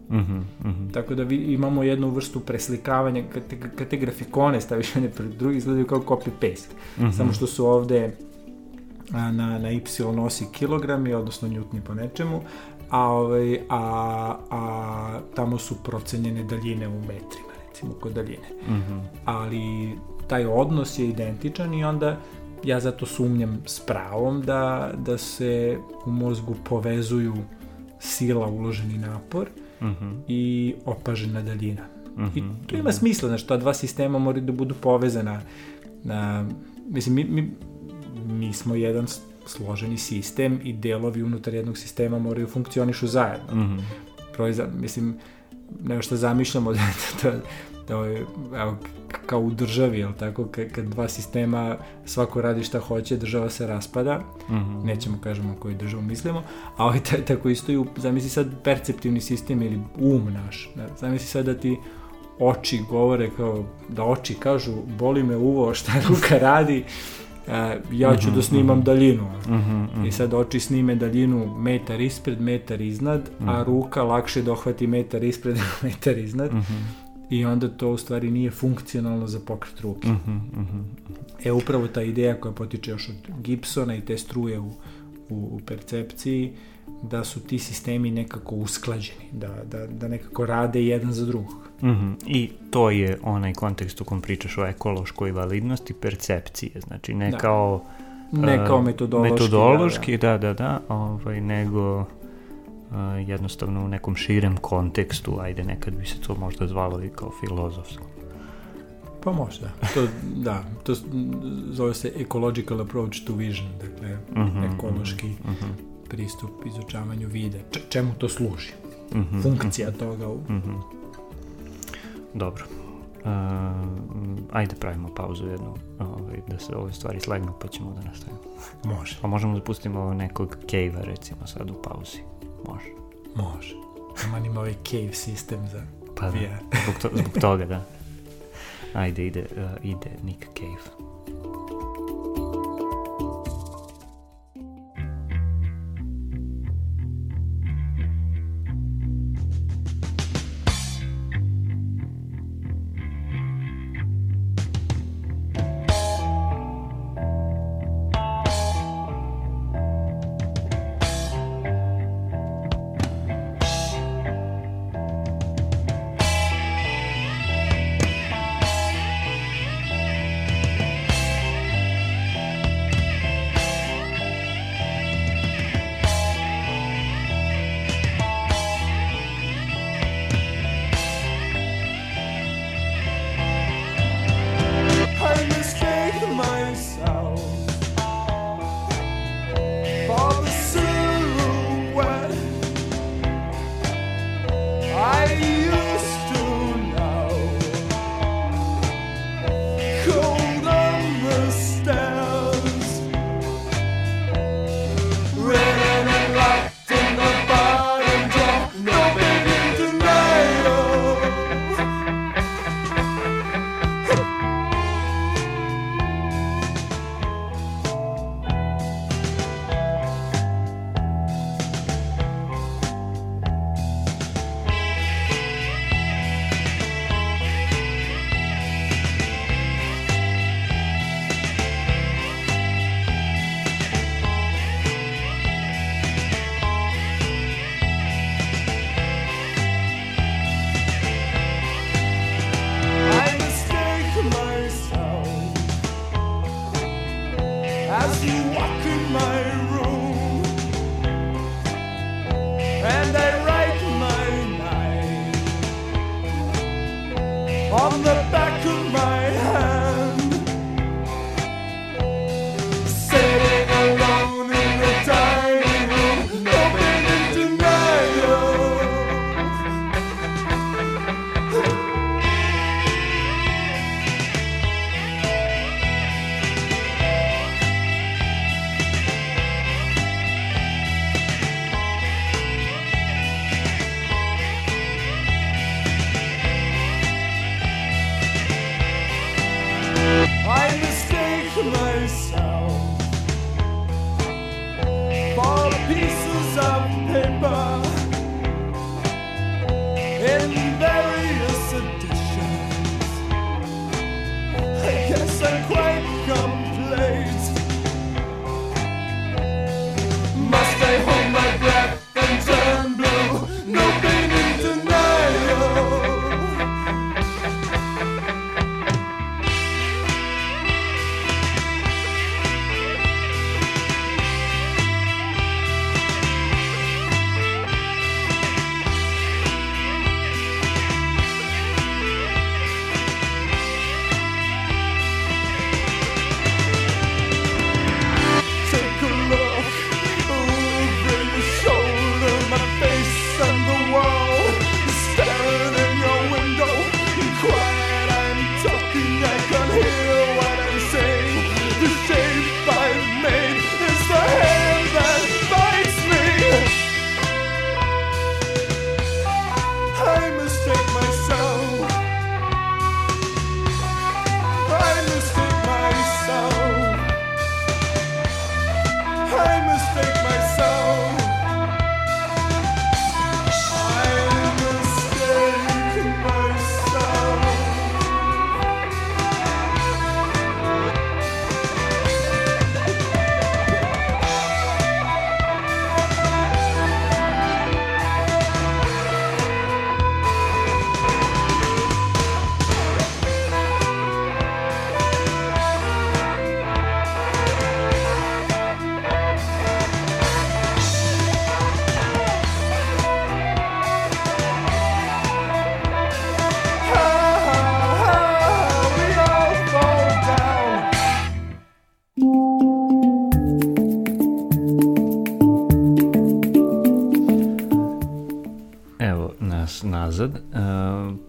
Mhm, mhm. Tako da vi, imamo jednu vrstu preslikavanja, kad te, kad te grafikone staviš jedne pred drugi, izgledaju kao copy-paste. Mhm. Samo što su ovde a, na, na y nosi kilogrami, odnosno njutni po nečemu, a, ovaj, a, a tamo su procenjene daljine u metrima, recimo kod daljine. Mhm. Ali taj odnos je identičan i onda ja zato sumnjam s pravom da, da se u mozgu povezuju sila uloženi napor Mhm, i opažena daljina. I mhm, to ima mhm. smisla, znači ta dva sistema moraju da budu povezana. Na, mislim, mi, mi, mi smo jedan složeni sistem i delovi unutar jednog sistema moraju funkcionišu zajedno. Mhm. Proiza, mislim, nego što zamišljamo da, da, da, je, evo, kao u državi, jel tako, kad, dva sistema svako radi šta hoće, država se raspada, Mhm. nećemo kažemo koju državu mislimo, a ovaj ta- tako isto i, zamisli sad perceptivni sistem ili um naš, zamisli sad da ti oči govore kao, da oči kažu boli me uvo šta ruka radi, ja ću Mhm, da snimam mhm. daljinu. Mhm, mhm. I sad oči snime daljinu metar ispred, metar iznad, a Mhm. ruka lakše dohvati metar ispred, metar iznad Mhm, i onda to u stvari nije funkcionalno za pokret ruke. mhm, mhm. E, upravo ta ideja koja potiče još od Gibsona i te struje u, u, u percepciji, da su ti sistemi nekako usklađeni, da, da, da nekako rade jedan za drugog. Mhm. I to je onaj kontekst u kom pričaš o ekološkoj validnosti percepcije, znači ne Da. kao Ne kao metodološki. metodološki, da, da, da, ovaj, nego jednostavno u nekom širem kontekstu, ajde nekad bi se to možda zvalo i kao filozofsko. Pa možda. To, da, to zove se ecological approach to vision, dakle, Mhm, ekološki mhm, pristup izučavanju vida. Č čemu to služi? mhm, Funkcija toga u... mhm. Dobro. Uh, ajde pravimo pauzu jednu, ovaj, da se ove stvari slegnu pa ćemo da nastavimo. Može, Pa možemo da pustimo nekog cave-a recimo sad u pauzi. Može. može. Ima ima ovaj cave sistem za Pa da, VR. zbog, to, zbog toga da. Ajde, ide, uh, ide Nick Cave.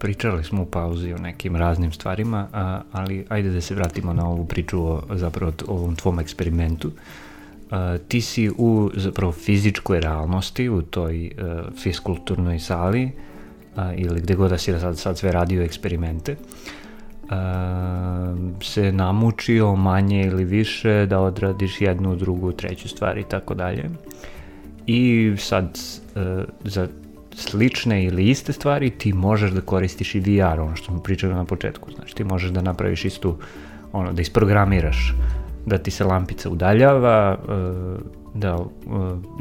Pričali smo u pauzi o nekim raznim stvarima, a, ali ajde da se vratimo na ovu priču o zapravo t- ovom tvom eksperimentu. E, ti si u zapravo fizičkoj realnosti, u toj e, fiskulturnoj sali, a, ili gde god da si sad, sad sve radio eksperimente, e, se namučio manje ili više da odradiš jednu, drugu, treću stvar i tako dalje. I sad e, za slične ili iste stvari ti možeš da koristiš i VR, ono što smo pričali na početku. Znači ti možeš da napraviš istu, ono, da isprogramiraš da ti se lampica udaljava, e, da e,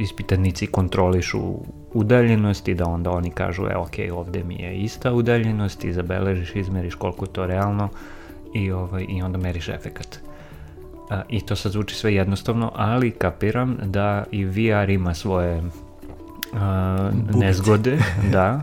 ispitanici kontrolišu udaljenost i da onda oni kažu, e, ok, ovde mi je ista udaljenost i zabeležiš, izmeriš koliko je to realno i, ovaj, i onda meriš efekat. A, I to sad zvuči sve jednostavno, ali kapiram da i VR ima svoje nezgode, da,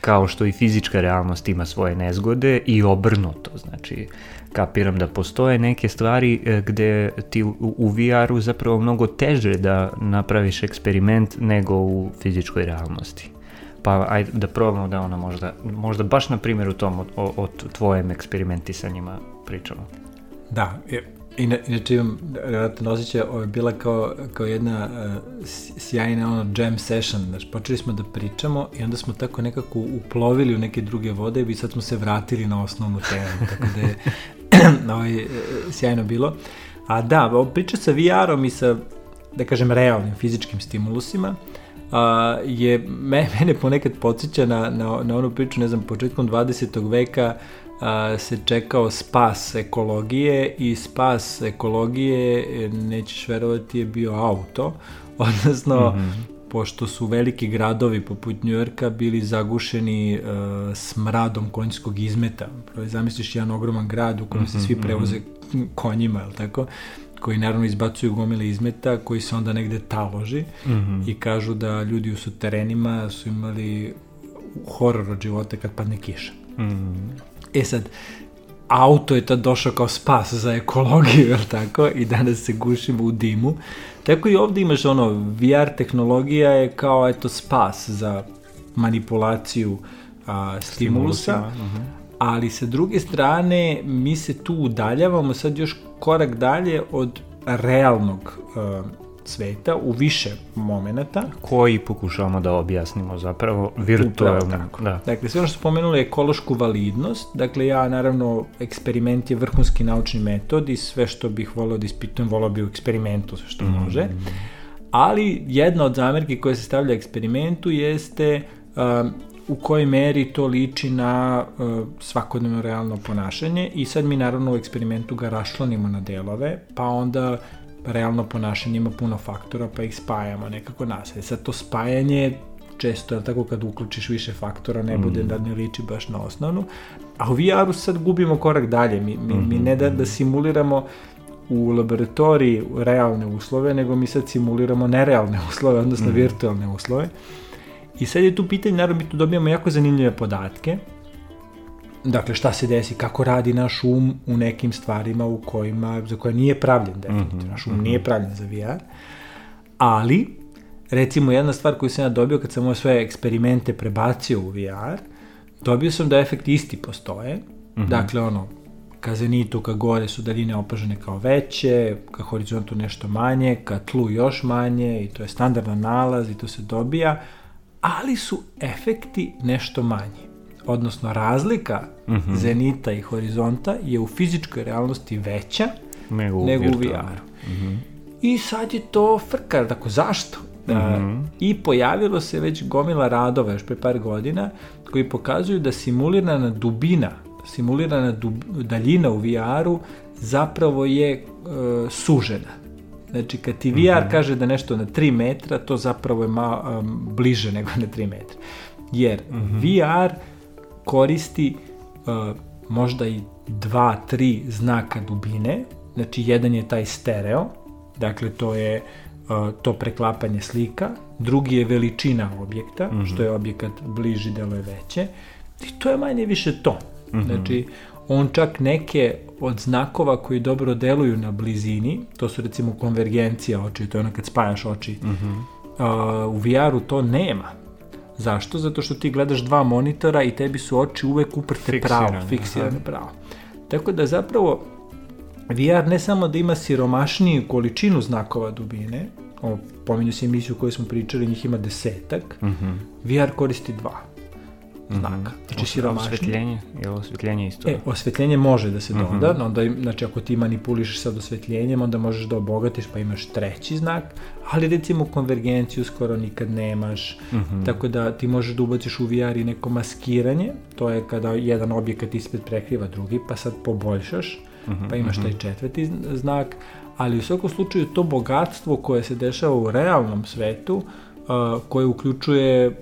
kao što i fizička realnost ima svoje nezgode i obrnuto, znači kapiram da postoje neke stvari e, gde ti u, VR-u zapravo mnogo teže da napraviš eksperiment nego u fizičkoj realnosti. Pa ajde da probamo da ona možda, možda baš na primjeru tom o, o, o tvojem eksperimentisanjima pričamo. Da, je- ina, inače imam relativno osjećaj, ovo je bila kao, kao jedna uh, sjajna ono jam session, znači počeli smo da pričamo i onda smo tako nekako uplovili u neke druge vode i sad smo se vratili na osnovnu temu, tako da je ovaj, e, sjajno bilo. A da, ovo priča sa VR-om i sa, da kažem, realnim fizičkim stimulusima, a, je, me, mene ponekad podsjeća na, na, na onu priču, ne znam, početkom 20. veka se čekao spas ekologije i spas ekologije, e, nećeš verovati, je bio auto, odnosno, mm -hmm. pošto su veliki gradovi poput Njujorka bili zagušeni uh, smradom konjskog izmeta. Zamisliš jedan ogroman grad u kojem se svi prevoze konjima, je tako? koji naravno izbacuju gomile izmeta, koji se onda negde taloži mm -hmm. i kažu da ljudi u suterenima su imali horor od života kad padne kiša. Mm. E sad, auto je tad došao kao spas za ekologiju, jel tako? I danas se gušimo u dimu. Tako i ovde imaš ono, VR tehnologija je kao eto spas za manipulaciju a, stimulusa, uh -huh. ali sa druge strane mi se tu udaljavamo sad još korak dalje od realnog uh, sveta u više momenata. Koji pokušavamo da objasnimo zapravo virtualno. Da. Dakle, sve ono što spomenuli je ekološku validnost. Dakle, ja naravno, eksperiment je vrhunski naučni metod i sve što bih volao da ispitujem, volao bi u eksperimentu sve što mm. može. Ali jedna od zamerki koja se stavlja eksperimentu jeste um, u kojoj meri to liči na uh, svakodnevno realno ponašanje i sad mi naravno u eksperimentu ga rašlonimo na delove, pa onda realno ponašanje ima puno faktora, pa ih spajamo nekako nasad. Sad to spajanje često, je tako, kad uključiš više faktora, ne bude mm. da ne liči baš na osnovnu. A u VR-u sad gubimo korak dalje. Mi, mi, mm -hmm. mi ne da, da simuliramo u laboratoriji realne uslove, nego mi sad simuliramo nerealne uslove, odnosno mm. virtualne uslove. I sad je tu pitanje, naravno mi tu dobijamo jako zanimljive podatke, dakle šta se desi, kako radi naš um u nekim stvarima u kojima, za koje nije pravljen definitivno, mm -hmm. naš um nije pravljen za VR, ali recimo jedna stvar koju sam ja dobio kad sam ove sve eksperimente prebacio u VR, dobio sam da efekti isti postoje, mm -hmm. dakle ono, ka zenitu, ka gore su daljine opažene kao veće, ka horizontu nešto manje, ka tlu još manje i to je standardan nalaz i to se dobija, ali su efekti nešto manji odnosno razlika mm -hmm. zenita i horizonta je u fizičkoj realnosti veća nego u, nego u VR-u. Mm -hmm. I sad je to frka, tako zašto? Da, mm -hmm. I pojavilo se već gomila radova još pre par godina koji pokazuju da simulirana dubina, simulirana dub, daljina u VR-u zapravo je e, sužena. Znači, kad ti VR mm -hmm. kaže da nešto na 3 metra, to zapravo je ma, um, bliže nego na 3 metra. Jer mm -hmm. VR koristi uh, možda i dva, tri znaka dubine, znači jedan je taj stereo, dakle to je uh, to preklapanje slika, drugi je veličina objekta, mm -hmm. što je objekat bliži, delo je veće, i to je manje više to. Mm -hmm. Znači, on čak neke od znakova koji dobro deluju na blizini, to su recimo konvergencija oči, to je ono kad spajaš oči, mm -hmm. uh, u VR-u to nema. Zašto? Zato što ti gledaš dva monitora i tebi su oči uvek uprte pravo, fiksirane aha. pravo. Tako da zapravo VR ne samo da ima siromašniju količinu znakova dubine, o, pominju se emisiju koju smo pričali, njih ima desetak, uh mhm. -huh. VR koristi dva znaka. Mm -hmm. Znači siromašnije. Osvetljenje? Je osvetljenje isto? E, osvetljenje može da se doda, mm -hmm. onda, znači ako ti manipulišeš sad osvetljenjem, onda možeš da obogatiš pa imaš treći znak, ali recimo konvergenciju skoro nikad nemaš, mm -hmm. tako da ti možeš da ubaciš u VR i neko maskiranje, to je kada jedan objekat ispred prekriva drugi, pa sad poboljšaš, mm -hmm. pa imaš taj četvrti znak, ali u svakom slučaju to bogatstvo koje se dešava u realnom svetu, uh, koje uključuje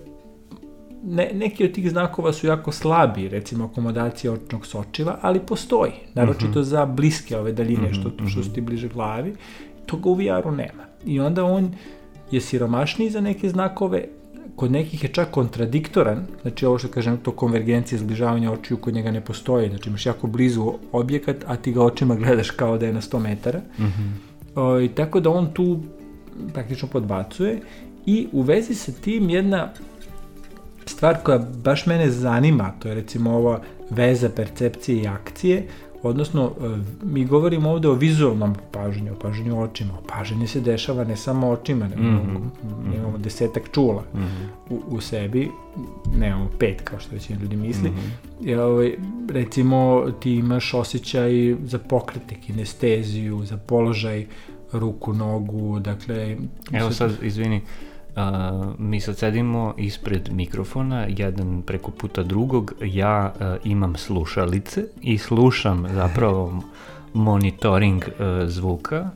ne, neki od tih znakova su jako slabi, recimo akomodacija očnog sočiva, ali postoji, naročito mhm. za bliske ove daljine, -huh, što, što su ti bliže glavi, toga u VR-u nema. I onda on je siromašniji za neke znakove, kod nekih je čak kontradiktoran, znači ovo što kažem, to konvergencija, zbližavanja očiju kod njega ne postoji, znači imaš jako blizu objekat, a ti ga očima gledaš kao da je na 100 metara. Mhm. -huh. o, I tako da on tu praktično podbacuje i u vezi sa tim jedna stvar koja baš mene zanima, to je recimo ova veza percepcije i akcije, odnosno e, mi govorimo ovde o vizualnom opažanju, opažanju očima. Opažanje se dešava ne samo očima, nego mm -hmm. imamo desetak čula mm -hmm. u, u sebi, nemamo pet kao što većina ljudi misli. Mm -hmm. I, ovaj, recimo ti imaš osjećaj za pokrete, kinesteziju, za položaj ruku, nogu, dakle... Evo sad, izvini, uh, Uh, mi sad sedimo ispred mikrofona, jedan preko puta drugog, ja uh, imam slušalice i slušam zapravo monitoring uh, zvuka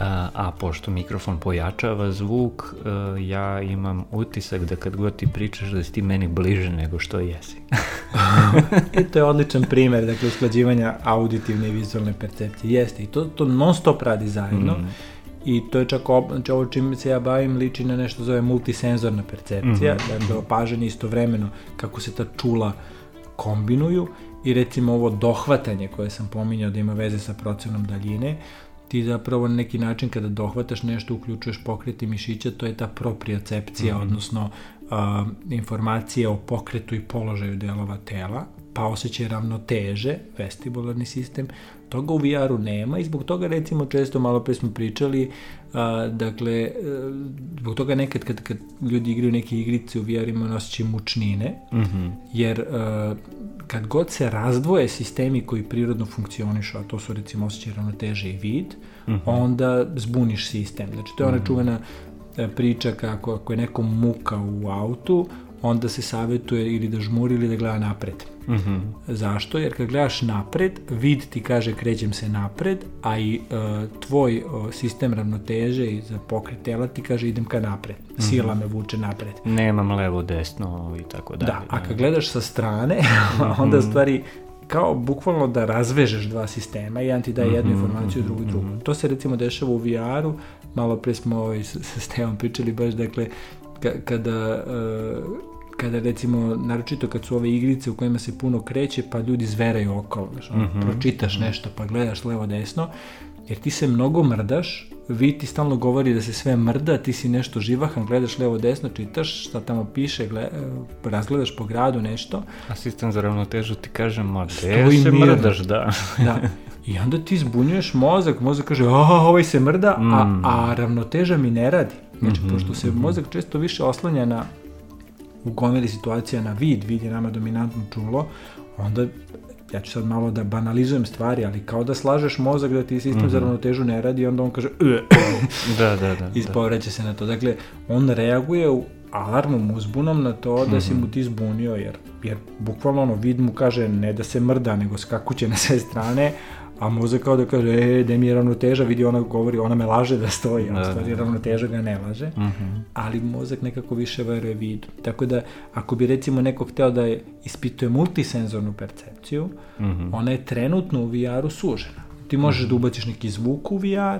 A, a pošto mikrofon pojačava zvuk, uh, ja imam utisak da kad god ti pričaš da si ti meni bliže nego što jesi. I to je odličan primer, dakle, usklađivanja auditivne i vizualne percepcije. Jeste, i to, to non stop radi zajedno. Mm. I to je čak, ob, znači ovo čim se ja bavim liči na nešto zove multisenzorna percepcija, mm -hmm. dakle opažanje istovremeno kako se ta čula kombinuju i recimo ovo dohvatanje koje sam pominjao da ima veze sa procenom daljine, ti zapravo na neki način kada dohvataš nešto, uključuješ pokreti mišića, to je ta propriocepcija, mm -hmm. odnosno uh, informacije o pokretu i položaju delova tela, pa osjećaj ravnoteže, vestibularni sistem, toga u VR-u nema i zbog toga recimo često malo pre smo pričali a, dakle zbog toga nekad kad, kad ljudi igraju neke igrice u VR-ima nosići mučnine mm -hmm. jer a, kad god se razdvoje sistemi koji prirodno funkcionišu a to su recimo osjećaj ravnoteže i vid mm -hmm. onda zbuniš sistem znači to je ona mm -hmm. čuvena priča kako ako je nekom muka u autu onda se savjetuje ili da žmuri ili da gleda napred. Mm -hmm. Zašto? Jer kad gledaš napred, vid ti kaže krećem se napred, a i uh, tvoj uh, sistem ravnoteže i za pokret tela ti kaže idem ka napred. Mm -hmm. Sila me vuče napred. Nemam levo, desno i tako dalje. Da, a kad gledaš sa strane, onda mm -hmm. stvari kao bukvalno da razvežeš dva sistema jedan ti daje jednu -hmm, informaciju, drugu drugu. To se recimo dešava u VR-u, malo pre smo ovaj, sa Stevom pričali baš, dakle, kada uh, kada recimo, naročito kad su ove igrice u kojima se puno kreće, pa ljudi zveraju okolo, znaš, mm -hmm. pročitaš mhm. nešto, pa gledaš levo desno, jer ti se mnogo mrdaš, vi ti stalno govori da se sve mrda, ti si nešto živahan, gledaš levo desno, čitaš šta tamo piše, gled, razgledaš po gradu nešto. Asistent za ravnotežu ti kaže, ma gde se mrdaš, da. da. I onda ti zbunjuješ mozak, mozak kaže, a ovaj se mrda, mm. a, a ravnoteža mi ne radi. Znači, mm -hmm, pošto se mm -hmm. mozak često više oslanja na u gomeli situacija na vid, vid je nama dominantno čulo, onda ja ću sad malo da banalizujem stvari, ali kao da slažeš mozak da ti sistem mm -hmm. za mhm. ravnotežu ne radi onda on kaže da, da, da, ispovreće da. se na to. Dakle, on reaguje u alarmom, uzbunom na to da si mu mhm. ti zbunio, jer, jer bukvalno ono, vid mu kaže ne da se mrda, nego skakuće na sve strane, a mozak kao da kaže, e, da mi je ravnoteža, vidi ona govori, ona me laže da stoji, a da, stvari da, da. ravnoteža ga ne laže, uh mhm. -huh. ali mozak nekako više veruje vidu. Tako da, ako bi recimo neko hteo da ispituje multisenzornu percepciju, uh mhm. -huh. ona je trenutno u VR-u sužena. Ti možeš uh -huh. da mhm. ubaciš neki zvuk u VR,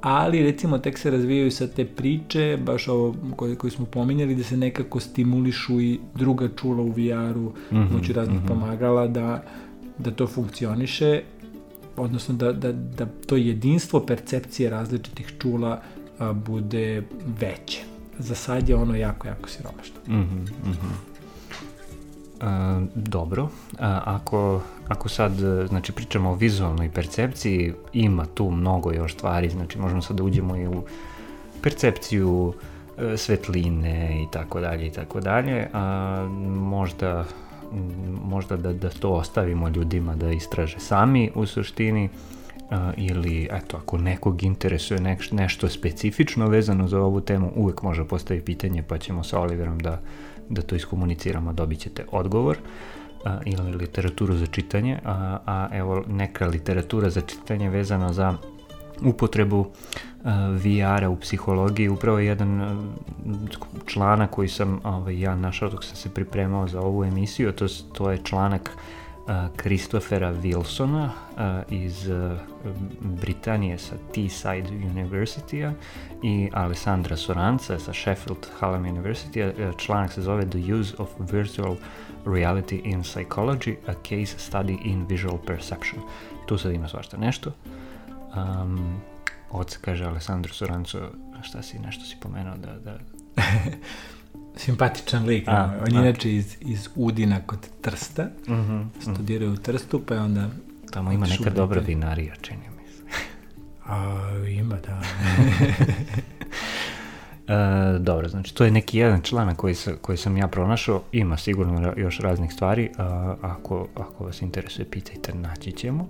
ali recimo tek se razvijaju sa te priče, baš ovo koje, koje smo pominjali, da se nekako stimulišu i druga čula u VR-u, mm -hmm, raznih mm -hmm. pomagala da, da to funkcioniše odnosno da, da, da to jedinstvo percepcije različitih čula a, bude veće. Za sad je ono jako, jako siromašno. Mm -hmm, mm -hmm. A, dobro, a, ako, ako sad znači, pričamo o vizualnoj percepciji, ima tu mnogo još stvari, znači možemo sad da uđemo i u percepciju e, svetline i tako dalje i tako dalje, a možda možda da, da to ostavimo ljudima da istraže sami u suštini ili eto ako nekog interesuje nešto specifično vezano za ovu temu uvek može postaviti pitanje pa ćemo sa Oliverom da, da to iskomuniciramo dobit ćete odgovor ili literaturu za čitanje a, a evo neka literatura za čitanje vezana za upotrebu uh, VR-a u psihologiji, upravo jedan uh, članak koji sam ovaj, ja našao dok sam se pripremao za ovu emisiju, to, to je članak Kristofera uh, Wilsona uh, iz uh, Britanije sa Teesside University-a i Alessandra Soranca sa Sheffield Hallam University. Uh, članak se zove The Use of Virtual Reality in Psychology, a Case Study in Visual Perception. Tu sad ima svašta nešto. Um, oca kaže Alessandro Soranco, šta si, nešto si pomenuo da... da... Simpatičan lik, a, on je inače iz, iz Udina kod Trsta, uh -huh, studirao uh -huh. u Trstu, pa je onda... Tamo ima neka dobra vinarija, čini mi se. A, ima, da. E, dobro, znači to je neki jedan članak koji, sa, koji sam ja pronašao, ima sigurno još raznih stvari, a, ako, ako vas interesuje pitajte, naći ćemo.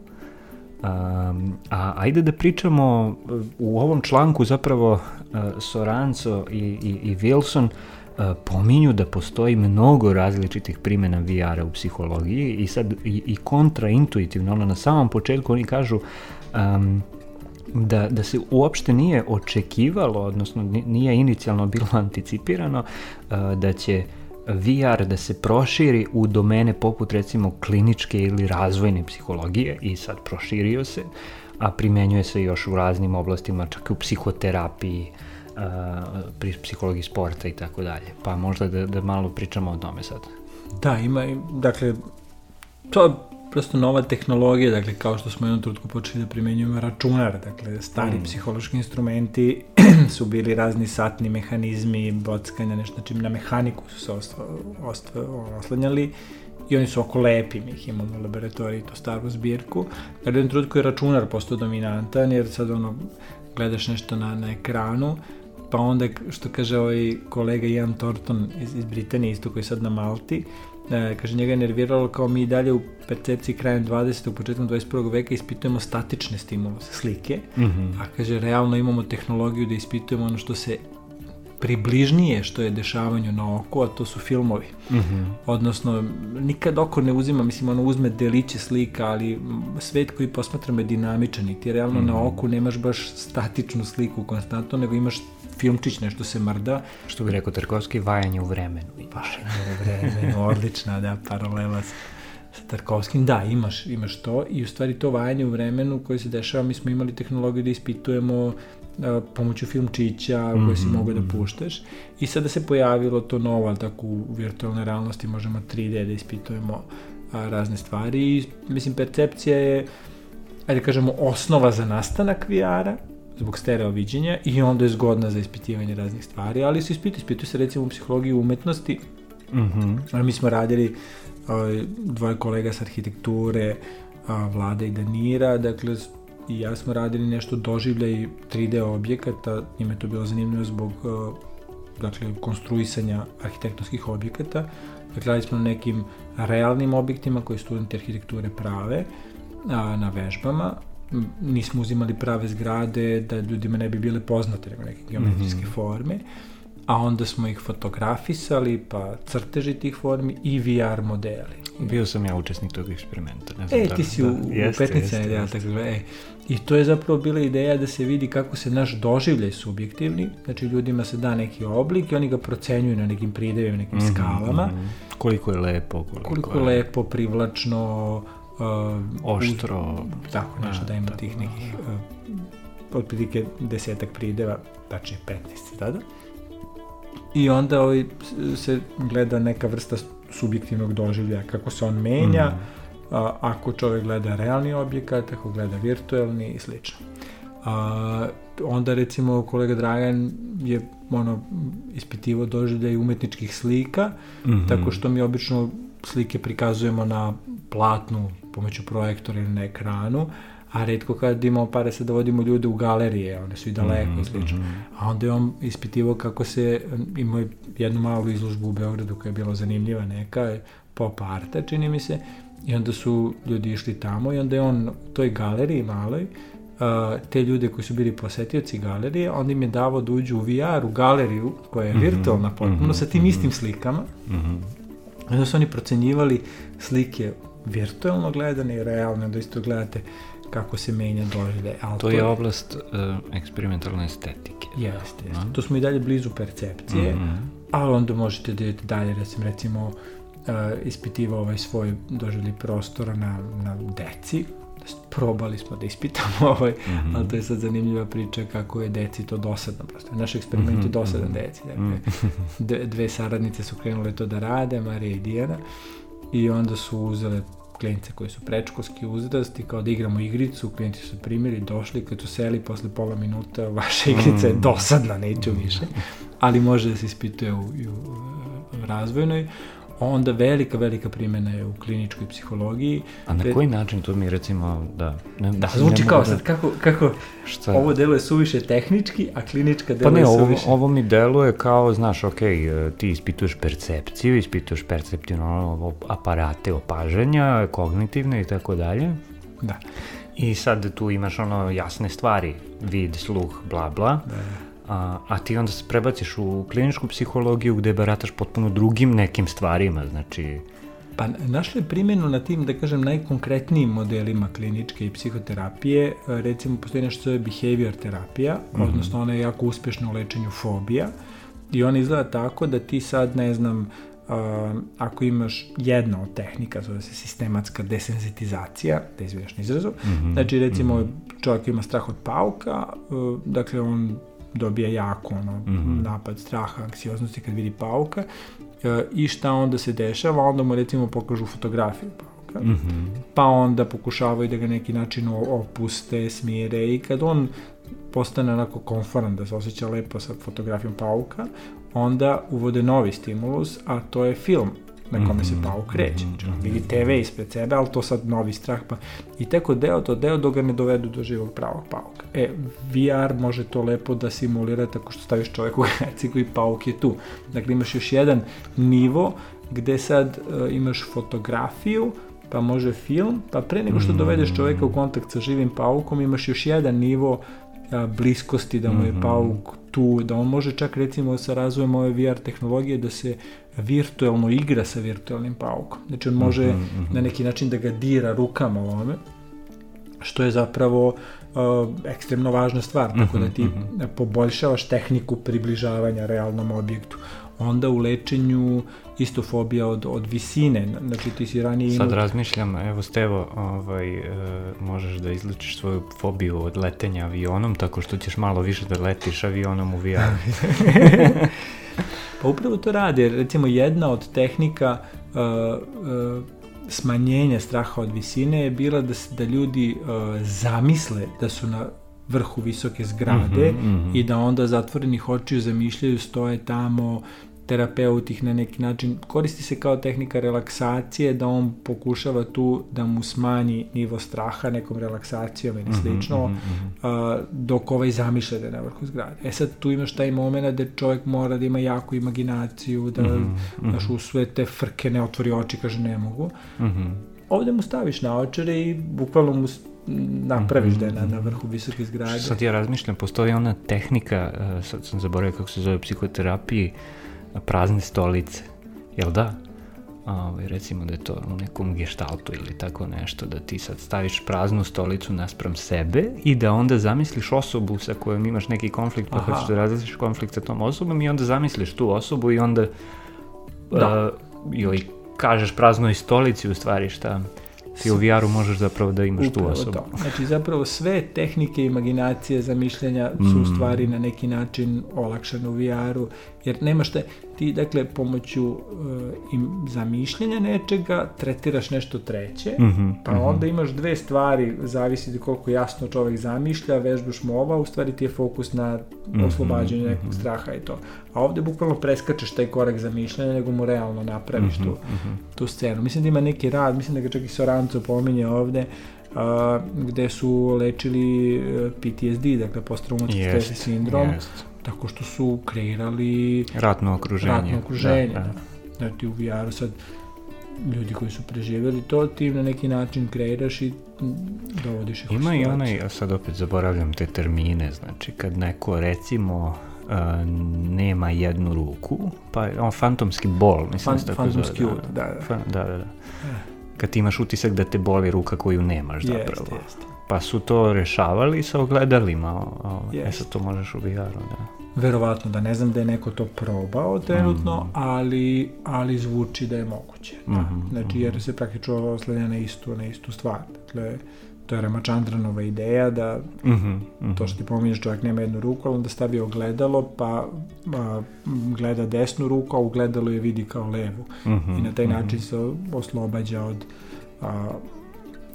Um, a ajde da pričamo u ovom članku zapravo uh, Soranco i, i, i Wilson uh, pominju da postoji mnogo različitih primjena VR-a u psihologiji i sad i, i kontraintuitivno, ono na samom početku oni kažu um, da, da se uopšte nije očekivalo, odnosno nije inicijalno bilo anticipirano uh, da će VR da se proširi u domene poput recimo kliničke ili razvojne psihologije i sad proširio se, a primenjuje se još u raznim oblastima, čak i u psihoterapiji, pri psihologiji sporta i tako dalje. Pa možda da, da malo pričamo o tome sad. Da, ima, dakle, to prosto nova tehnologija, dakle kao što smo jednom trutku počeli da primenjujemo računar, dakle stari mm. psihološki instrumenti su bili razni satni mehanizmi, bockanja, nešto, znači na mehaniku su se ostva, oslanjali i oni su oko lepi, mi ih imamo u laboratoriji, to staru zbirku. Dakle, jednom trutku je računar postao dominantan, jer sad ono, gledaš nešto na, na ekranu, pa onda, što kaže ovaj kolega Ian Thornton iz, iz Britanije, isto koji je sad na Malti, e, kaže, njega je nerviralo kao mi dalje u percepciji krajem 20. početkom 21. veka ispitujemo statične stimuluse, slike, mm -hmm. a kaže, realno imamo tehnologiju da ispitujemo ono što se približnije što je dešavanju na oko, a to su filmovi. Mm -hmm. Odnosno, nikad oko ne uzima, mislim, ono uzme deliće slika, ali svet koji posmatramo je dinamičan i ti realno mm -hmm. na mhm. oku nemaš baš statičnu sliku konstantno, nego imaš filmčić, nešto se mrda. Što bi rekao Tarkovski, vajanje u vremenu. Vajanje u vremenu, odlična, da, paralela sa, sa Tarkovskim. Da, imaš, imaš to i u stvari to vajanje u vremenu koje se dešava, mi smo imali tehnologiju da ispitujemo pomoću filmčića mm -hmm. koje si mogao da mhm. puštaš i sada se pojavilo to novo, ali tako u virtualnoj realnosti možemo 3D da ispitujemo a, razne stvari i mislim percepcija je ajde da kažemo osnova za nastanak VR-a zbog stereo viđenja i onda je zgodna za ispitivanje raznih stvari, ali se ispituje, ispituje se recimo u psihologiji umetnosti, mm -hmm. mi smo radili a, dvoje kolega sa arhitekture, Vlada i Danira, dakle i ja smo radili nešto doživljaj 3D objekata, njima je to bilo zanimljivo zbog dakle, konstruisanja arhitektonskih objekata. Dakle, radili smo na nekim realnim objektima koje studenti arhitekture prave na vežbama. Nismo uzimali prave zgrade da ljudima ne bi bile poznate nego neke geometrijske mm -hmm. forme a onda smo ih fotografisali, pa crteži tih formi i VR modeli. Bio sam ja učesnik tog eksperimenta. Ne znam e, da, ti si da, u, jeste, u petnice, jeste, ja, tako da, e. I to je zapravo bila ideja da se vidi kako se naš doživljaj subjektivni, znači ljudima se da neki oblik i oni ga procenjuju na nekim pridevima, nekim mm -hmm, skalama. Mm -hmm. Koliko je lepo, koliko, koliko je lepo, privlačno, oštro. Uz, tako, nešto da, da ima tih nekih uh, otprilike desetak prideva, tačnije 15 tada. I onda ovaj, se gleda neka vrsta subjektivnog doživljaja, kako se on menja, mm. a, ako čovjek gleda realni objekat, ako gleda virtualni i slično. A, onda recimo kolega Dragan je ono ispitivo doživljaj umetničkih slika, mm -hmm. tako što mi obično slike prikazujemo na platnu pomoću projektora ili na ekranu, a redko kad imamo pare se da vodimo ljude u galerije, one su i daleko mm -hmm. i slično. Mhm. A onda je on ispitivao kako se, imao jednu malu izložbu u Beogradu koja je bila zanimljiva neka, pop arta čini mi se, i onda su ljudi išli tamo i onda je on u toj galeriji maloj, te ljude koji su bili posetioci galerije, onda im je davao da uđu u VR, u galeriju koja je mm -hmm. virtualna potpuno, mm -hmm. sa tim mhm. istim slikama. Mm -hmm. Onda su oni procenjivali slike virtualno gledane i realno, da isto gledate kako se menja doživljaj. To, to je oblast uh, eksperimentalne estetike. Jeste, jeste. No? To smo i dalje blizu percepcije, mm -hmm. ali onda možete da idete dalje, recimo, recimo uh, ispitiva ovaj svoj doživljaj prostora na, na deci, probali smo da ispitamo ovaj, mm -hmm. ali to je sad zanimljiva priča kako je deci to dosadno prosto. Naš eksperiment mm -hmm. je mhm, dosadan mm -hmm. deci. Dakle, dve saradnice su krenule to da rade, Marija i Dijana, i onda su uzele klijence koji su prečkolski uzrasti, kao da igramo igricu, klijenti su primili, došli, kad su seli posle pola minuta, vaša igrica je mm. dosadna, neću više, ali može da se ispituje u, u, u razvojnoj onda velika, velika primjena je u kliničkoj psihologiji. A na koji način to mi recimo, da... Ne, da, zvuči kao da... sad, kako, kako Šta? ovo deluje suviše tehnički, a klinička deluje pa ne, suviše... Ovo, ovo mi deluje kao, znaš, ok, e, ti ispituješ percepciju, ispituješ perceptivno aparate opažanja, kognitivne i tako dalje. Da. I sad tu imaš ono jasne stvari, vid, sluh, bla, bla. Da, da a, a ti onda se prebaciš u kliničku psihologiju gde barataš potpuno drugim nekim stvarima, znači Pa našli primjenu na tim, da kažem, najkonkretnijim modelima kliničke i psihoterapije. Recimo, postoji nešto što je behavior terapija, mm -hmm. odnosno ona je jako uspešna u lečenju fobija. I ona izgleda tako da ti sad, ne znam, uh, ako imaš jedna od tehnika, zove se sistematska desenzitizacija, da izvijaš na izrazu, mm -hmm. znači recimo mm -hmm. čovjek ima strah od pauka, uh, dakle on dobija jako ono, mm -hmm. napad straha, anksioznosti kad vidi pauka e, i šta onda se dešava, onda mu recimo pokažu fotografiju pauka, mm -hmm. pa onda pokušavaju da ga neki način opuste, smire i kad on postane onako konforan da se osjeća lepo sa fotografijom pauka, onda uvode novi stimulus, a to je film na kome se mhm. pauk kreće. Znači, vidi TV ispred sebe, ali to sad novi strah. Pa... I teko deo to deo dok ga ne dovedu do živog pravog pauka. E, VR može to lepo da simulira tako što staviš čovjek u reciku i pauk je tu. Dakle, imaš još jedan nivo gde sad uh, imaš fotografiju, pa može film, pa pre nego što dovedeš čovjeka u kontakt sa živim paukom, imaš još jedan nivo a, bliskosti, da mu je mhm. pauk tu, da on može čak recimo sa razvojem ove VR tehnologije da se virtualno igra sa virtualnim paukom. Znači on može mm -hmm. na neki način da ga dira rukama ovome, što je zapravo uh, ekstremno važna stvar, tako da ti mhm, poboljšavaš tehniku približavanja realnom objektu onda u lečenju isto fobija od, od visine, znači ti si ranije imao... Sad razmišljam, evo Stevo, ovaj, e, možeš da izlečiš svoju fobiju od letenja avionom tako što ćeš malo više da letiš avionom u VR. pa upravo to radi, recimo jedna od tehnika uh, uh, smanjenja straha od visine je bila da, da ljudi uh, zamisle da su na vrhu visoke zgrade mm -hmm, mm -hmm. i da onda zatvorenih očiju zamišljaju stoje tamo terapeut ih na neki način koristi se kao tehnika relaksacije da on pokušava tu da mu smanji nivo straha nekom relaksacijom ili mhm, slično mm -hmm. uh, dok ovaj zamišlja da je na vrhu zgrade. E sad tu imaš taj moment da čovjek mora da ima jaku imaginaciju, da, mm -hmm. daš u sve te frke ne otvori oči, kaže ne mogu. Mm -hmm. Ovde mu staviš na očare i bukvalno mu napraviš da je na, na vrhu visoke zgrade. Sad ja razmišljam, postoji ona tehnika, uh, sad sam zaboravio kako se zove psihoterapiji, prazne stolice, jel da? Ovaj, recimo da je to u nekom geštaltu ili tako nešto, da ti sad staviš praznu stolicu naspram sebe i da onda zamisliš osobu sa kojom imaš neki konflikt, pa hoćeš da različiš konflikt sa tom osobom i onda zamisliš tu osobu i onda da. uh, joj kažeš praznoj stolici u stvari šta ti u VR-u možeš zapravo da imaš Upravo tu osobu. To. Znači zapravo sve tehnike imaginacije, zamišljenja su mm. u stvari na neki način olakšane u VR-u, jer nema šta, ti dakle pomoću uh, im zamišljenja nečega tretiraš nešto treće, mm -hmm, pa mm -hmm. onda imaš dve stvari, zavisi koliko jasno čovek zamišlja, vežbaš mu ova, u stvari ti je fokus na mhm, oslobađanju mm -hmm, nekog mhm. straha i to. A ovde bukvalno preskačeš taj korak zamišljanja, nego mu realno napraviš mm -hmm, tu, mm -hmm. tu scenu. Mislim da ima neki rad, mislim da ga čak i Soranco pominje ovde, a, gde su lečili e, PTSD, dakle posttraumatski stres sindrom, jest tako što su kreirali ratno okruženje. Ratno okruženje, da. da. Znači u VR-u sad ljudi koji su preživjeli to, ti na neki način kreiraš i dovodiš ih Ima i onaj, ja sad opet zaboravljam te termine, znači kad neko recimo uh, nema jednu ruku, pa on fantomski bol, mislim Fan, da tako fantomski zove. Da, da, da. da, da, da. Kad ti imaš utisak da te boli ruka koju nemaš zapravo. Jeste, jeste pa su to rešavali sa ogledalima. Yes. E sad to možeš u VR-u, da. Verovatno, da ne znam da je neko to probao trenutno, mm. ali, ali zvuči da je moguće. Da. Mm -hmm, znači, jer mhm. se praktično oslanja na istu, na istu stvar. Dakle, to je Ramachandranova ideja da mm -hmm, mm -hmm. to što ti pominješ čovjek nema jednu ruku, ali onda stavi ogledalo pa a, gleda desnu ruku, a ugledalo je vidi kao levu. Mm -hmm, I na taj mhm. način se oslobađa od a,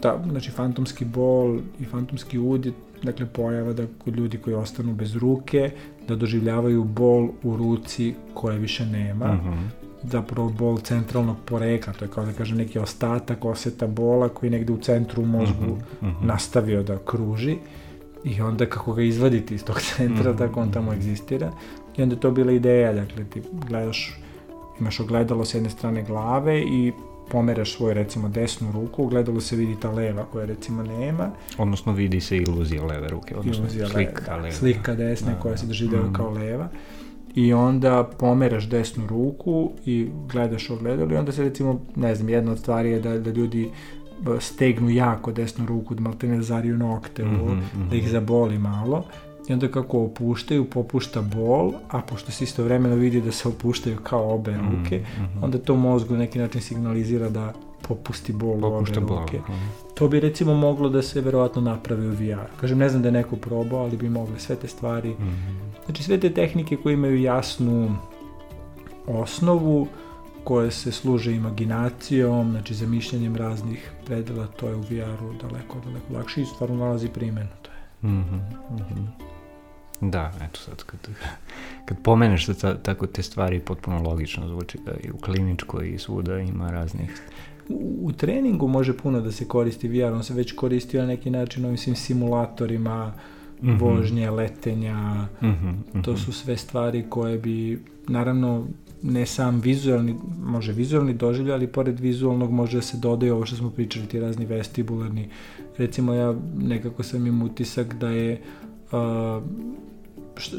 ta, znači fantomski bol i fantomski ud je dakle pojava da kod ljudi koji ostanu bez ruke da doživljavaju bol u ruci koje više nema mm -hmm. zapravo bol centralnog porekla to je kao da kažem neki ostatak oseta bola koji negde u centru u mozgu mm -hmm. nastavio da kruži i onda kako ga izvaditi iz tog centra mm -hmm. tako on tamo egzistira i onda je to bila ideja dakle ti gledaš imaš ogledalo s jedne strane glave i pomeraš svoju recimo desnu ruku, u gledalu se vidi ta leva koja recimo nema. Odnosno vidi se iluzija leve ruke, odnosno iluzija slika leve, da, leva. Slika desne da, koja se doživljava mm. kao leva. i onda pomeraš desnu ruku i gledaš ogledalo i onda se recimo, ne znam, jedna od stvari je da, da ljudi stegnu jako desnu ruku, da malo ne zariju nokte, mm -hmm, da ih zaboli malo i onda kako opuštaju, popušta bol, a pošto se istovremeno vidi da se opuštaju kao obe mhm, ruke, mm -hmm. onda to mozgu na neki način signalizira da popusti bol Popušta u obe ruke. Bol, to bi recimo moglo da se verovatno napravi u VR. Kažem, ne znam da je neko probao, ali bi mogle sve te stvari. Mm -hmm. Znači sve te tehnike koje imaju jasnu osnovu, koje se služe imaginacijom, znači zamišljanjem raznih predela, to je u VR-u daleko, daleko lakše i stvarno nalazi primjenu. To je. Mm -hmm, mm -hmm. Da, eto sad kad, kad pomeneš da ta, tako te stvari potpuno logično zvuči da i u kliničkoj i svuda ima raznih u, u treningu može puno da se koristi VR, on se već koristio na neki način ovim svim simulatorima mm -hmm. vožnje, letenja, mm -hmm, mm -hmm. to su sve stvari koje bi, naravno, ne sam vizualni, može vizualni doživlja, ali pored vizualnog može da se dodaju ovo što smo pričali, ti razni vestibularni. Recimo ja nekako sam im utisak da je uh, što,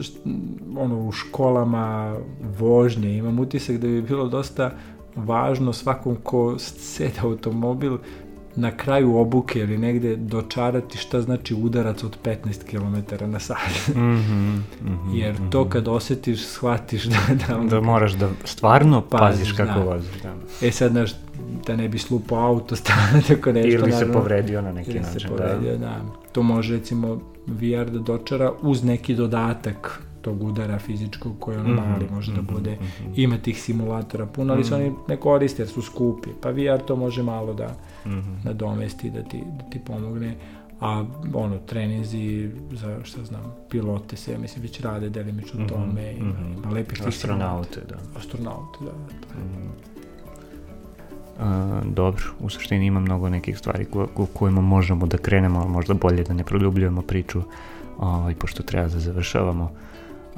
ono u školama vožnje imam utisak da bi bilo dosta važno svakom ko sede automobil na kraju obuke ili negde dočarati šta znači udarac od 15 km na sat. Mm -hmm, mm -hmm, Jer to mhm. kad osetiš, shvatiš da... Da, da moraš da stvarno paziš, paziš kako da. voziš. Da. E sad, znaš, da ne bi slupo auto, stane tako nešto. Ili se povredio na neki način. Se povredio, da. da. To može, recimo, VR da dočara uz neki dodatak tog udara fizičkog koji on mm -hmm, mali može da bude. Mm -hmm. Ima tih simulatora puno, ali se oni ne koriste jer su skupi. Pa VR to može malo da nadomesti, da ti, da ti pomogne. A ono, trenizi za, šta znam, pilote se, mislim, već rade delimično tome. Ima, ima lepih Astronaute, da. Astronaute, da. da. Dobro, u suštini ima mnogo nekih stvari ko, kojima možemo da krenemo, ali možda bolje da ne produbljujemo priču, ovaj, pošto treba da završavamo.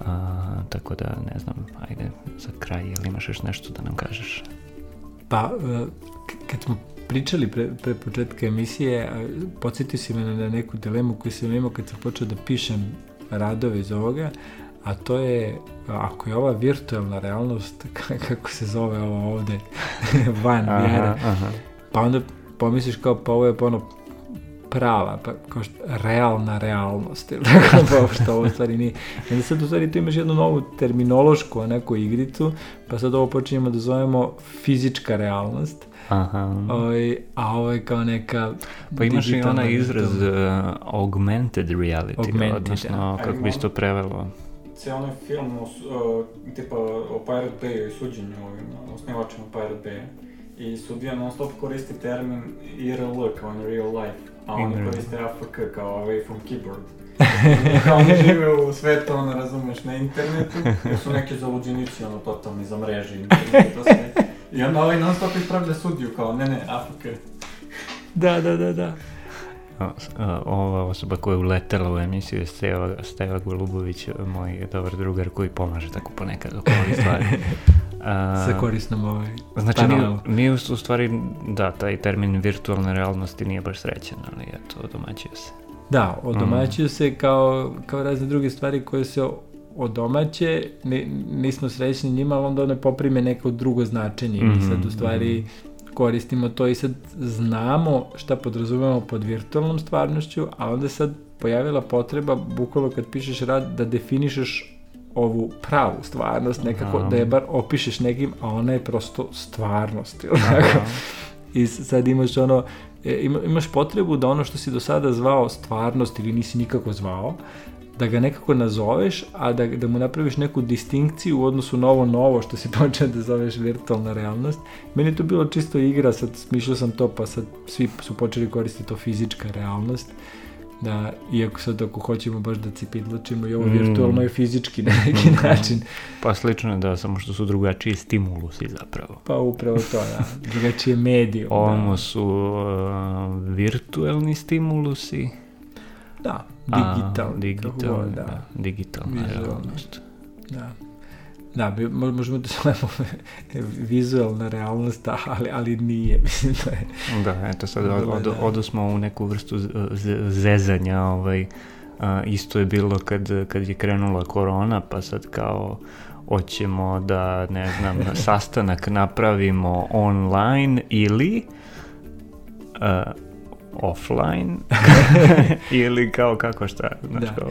A, tako da, ne znam, ajde, za kraj, ili imaš još nešto da nam kažeš? Pa, e, kad smo pričali pre, pre početka emisije, podsjetio si me na neku dilemu koju sam imao kad sam počeo da pišem radove iz ovoga, a to je, ako je ova virtualna realnost, kako se zove ovo ovde, van vjera, pa onda pomisliš kao, pa ovo je ono prava, pa kao što, realna realnost, ili tako, pa što ovo stvari nije. I onda sad u stvari tu imaš jednu novu terminološku neku igricu, pa sad ovo počinjemo da zovemo fizička realnost, Aha. Oj, ovaj, a ovo je kao neka Pa imaš i onaj izraz uh, augmented reality, augmented, odnosno ja. kako bi to prevelo? Cijel onaj film, uh, tipa o Pirate Bay i suđenju ovim osnivačima Pirate Bay i sudija non stop koristi termin IRL kao in real life a oni koriste AFK kao away from keyboard. kao oni žive u svetu, ono, razumeš, na internetu, jer su neki zaluđenici, ono, totalni za mreže, internet, to sve. I onda ovaj non stop ispravlja sudiju, kao, ne, ne, AFK. Da, da, da, da. Ova osoba koja je uletela u emisiju je Steva, Steva Golubović, moj dobar drugar koji pomaže tako ponekad oko ovih stvari. A, sa korisnom ovaj Znači, nije, nije u stvari, da, taj termin virtualne realnosti nije baš srećen, ali eto, odomaćio se. Da, odomaćio mm. se kao, kao razne druge stvari koje se odomaće, ne, nismo srećni njima, ali onda one poprime neko drugo značenje mm -hmm, i sad u mhm, stvari mm. Koristimo to i sad znamo šta podrazumemo pod virtualnom stvarnošću, a onda sad pojavila potreba, bukvalno kad pišeš rad, da definišeš ovu pravu stvarnost nekako, Aha. da je bar opišeš nekim, a ona je prosto stvarnost. I sad imaš ono, e, imaš potrebu da ono što si do sada zvao stvarnost ili nisi nikako zvao, da ga nekako nazoveš, a da, da mu napraviš neku distinkciju u odnosu na ovo novo što si počeo da zoveš virtualna realnost. Meni je to bilo čisto igra, sad smišljao sam to, pa sad svi su počeli koristiti to fizička realnost da, iako sad ako hoćemo baš da cipidlačimo i ovo mm. virtualno je fizički na neki mm. način. Pa slično je da, samo što su drugačiji stimulusi zapravo. Pa upravo to, da. Drugačije medijum. Ovo da. su uh, virtualni stimulusi. Da, digitalni. Digitalni, da. da. Digitalna realnost. Da. Da, možemo da zovemo vizualna realnost, ali, ali nije, mislim da je... Da, eto sad od, od, da. odosmo u neku vrstu zezanja, ovaj, a, isto je bilo kad, kad je krenula korona, pa sad kao hoćemo da, ne znam, sastanak napravimo online ili uh, offline ili kao kako šta, znači Da. kao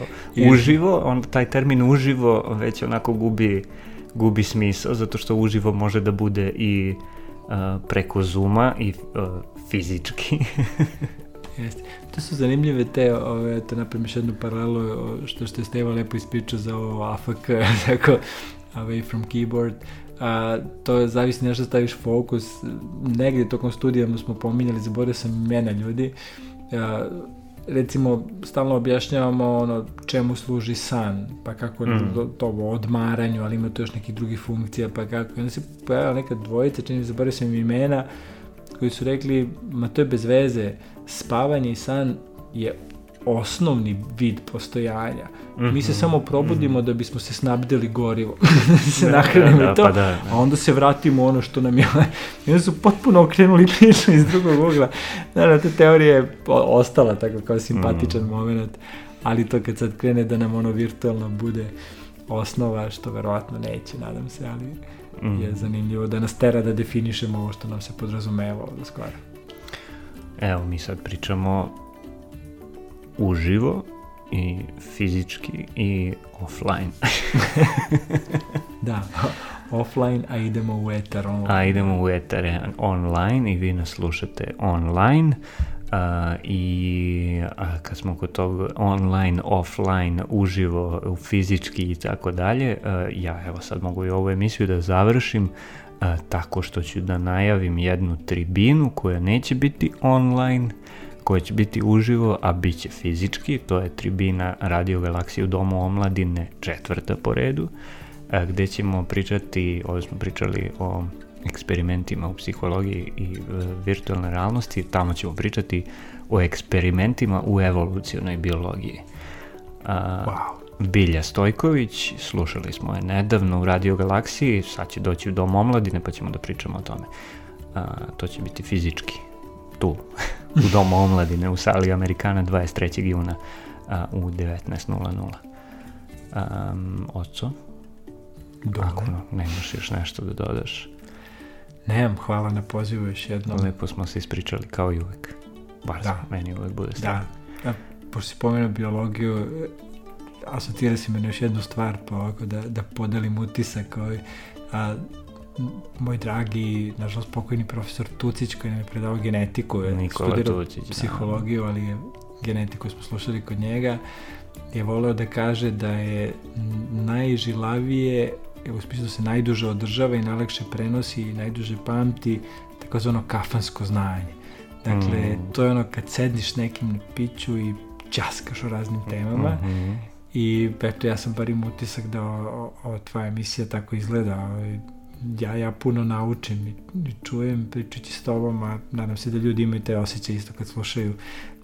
uživo, onda taj termin uživo već onako gubi, gubi smisao, zato što uživo može da bude i uh, preko Zuma i uh, fizički. Jeste. To su zanimljive te, ove, to napravim još jednu paralelu, što što je Steva lepo ispričao za ovo AFK, tako, away from keyboard, a, to je zavisi nešto staviš fokus, negdje tokom studija smo pominjali, zaboravio sam imena ljudi, a, recimo stalno objašnjavamo ono čemu služi san, pa kako Mm. to, to odmaranju, ali ima tu još nekih drugih funkcija, pa kako, i onda se pojavila neka dvojica, čini mi zaboravio sam im imena, koji su rekli, ma to je bez veze, spavanje i san je osnovni vid postojanja. Mi se Mhm, samo probudimo da bismo se snabdeli gorivo, da se Da, nahranimo da, i to, pa da, da. a onda se vratimo ono što nam je... I onda su potpuno okrenuli priču iz drugog ugla. Naravno, ta teorija je ostala tako kao simpatičan Mm. moment, ali to kad sad krene da nam ono virtualno bude osnova, što verovatno neće, nadam se, ali Mm. je zanimljivo da nas tera da definišemo ovo što nam se podrazumeva ovdje skoro. Evo, mi sad pričamo uživo i fizički i offline. Da, offline, a idemo u etar online. A idemo u etere online i vi nas slušate online. A, I a, kad smo kod tog online, offline, uživo, fizički i tako dalje, ja evo sad mogu i ovu emisiju da završim a, tako što ću da najavim jednu tribinu koja neće biti online, koja će biti uživo, a bit će fizički. To je tribina Radio Galaksije u Domu omladine, četvrta po redu, a, gde ćemo pričati, ovdje smo pričali o eksperimentima u psihologiji i e, virtualnoj realnosti, tamo ćemo pričati o eksperimentima u evolucionoj biologiji. A, Wow. Bilja Stojković, slušali smo je nedavno u Radio Galaksiji, sad će doći u Dom omladine pa ćemo da pričamo o tome. A, to će biti fizički, tu, u Domu omladine, u sali Amerikana 23. juna a, u 19.00. Um, Oco, ako Dobro. nemaš još nešto da dodaš, Nemam, hvala na pozivu još jednom. lepo smo se ispričali kao i uvek. Bar Da. meni uvek bude Da. strano. A, pošto si pomenuo biologiju, e, asocira si me na još jednu stvar, pa ovako da, da podelim utisak. Ovaj, a, moj dragi, nažalost pokojni profesor Tucić koji nam je predavao genetiku, je Nikola studirao Tucić, da. psihologiju, ali je genetiku smo slušali kod njega, je voleo da kaže da je najžilavije, u smislu da se najduže održava i najlakše prenosi i najduže pamti, takozvano kafansko znanje. Dakle, Mm. to je ono kad sedniš nekim na piću i ćaskaš o raznim temama Mhm. i eto ja sam bar imao utisak da o- tvoja emisija tako izgleda. ovaj, Ja, ja puno naučim i, i čujem pričajući s tobom, a nadam se da ljudi imaju te osjećaje isto kad slušaju.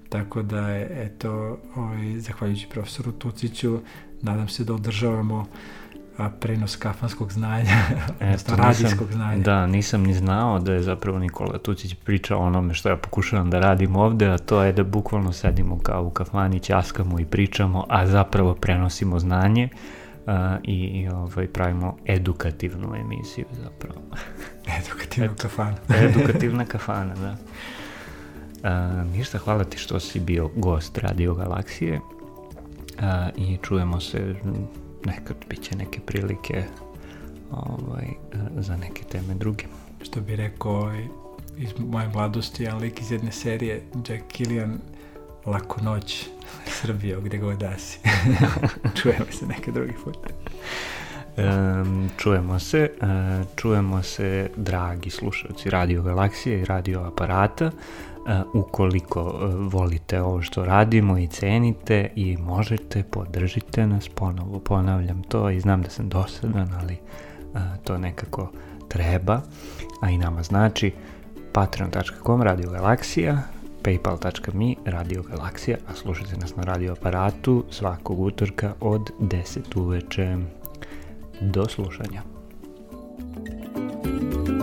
Tako da, je, eto, ovaj, zahvaljujući profesoru Tuciću, nadam se da održavamo a, prenos kafanskog znanja, odnosno nisam- radijskog znanja. Da, nisam ni znao da je zapravo Nikola Tucić pričao o onome što ja pokušavam da radim ovde, a to je da bukvalno sedimo kao u kafani, ćaskamo i pričamo, a zapravo prenosimo znanje a, i, i ovaj, pravimo edukativnu emisiju zapravo. Edukativnu kafanu. Edukativna kafana, da. A, ništa, hvala ti što si bio gost Radio Galaksije a, i čujemo se nekad, bit će neke prilike ovaj, za neke teme druge. što bi rekao ovaj, iz moje mladosti, jedan lik iz jedne serije, Jack Killian, Laku noć, Srbijo, gde god da si. Čujemo se neke drugi put. Em, čujemo se, e, čujemo se, dragi slušalci Radio Galaksije i Radio Aparata. E, ukoliko e, volite ovo što radimo i cenite i možete, podržite nas ponovo, ponavljam to i znam da sam dosadan, ali e, to nekako treba, a i nama znači patreon.com Radio Galaksija, paypal.me, Radio Galaksija, a slušajte nas na radio aparatu svakog utorka od 10 uveče. Do slušanja. thank you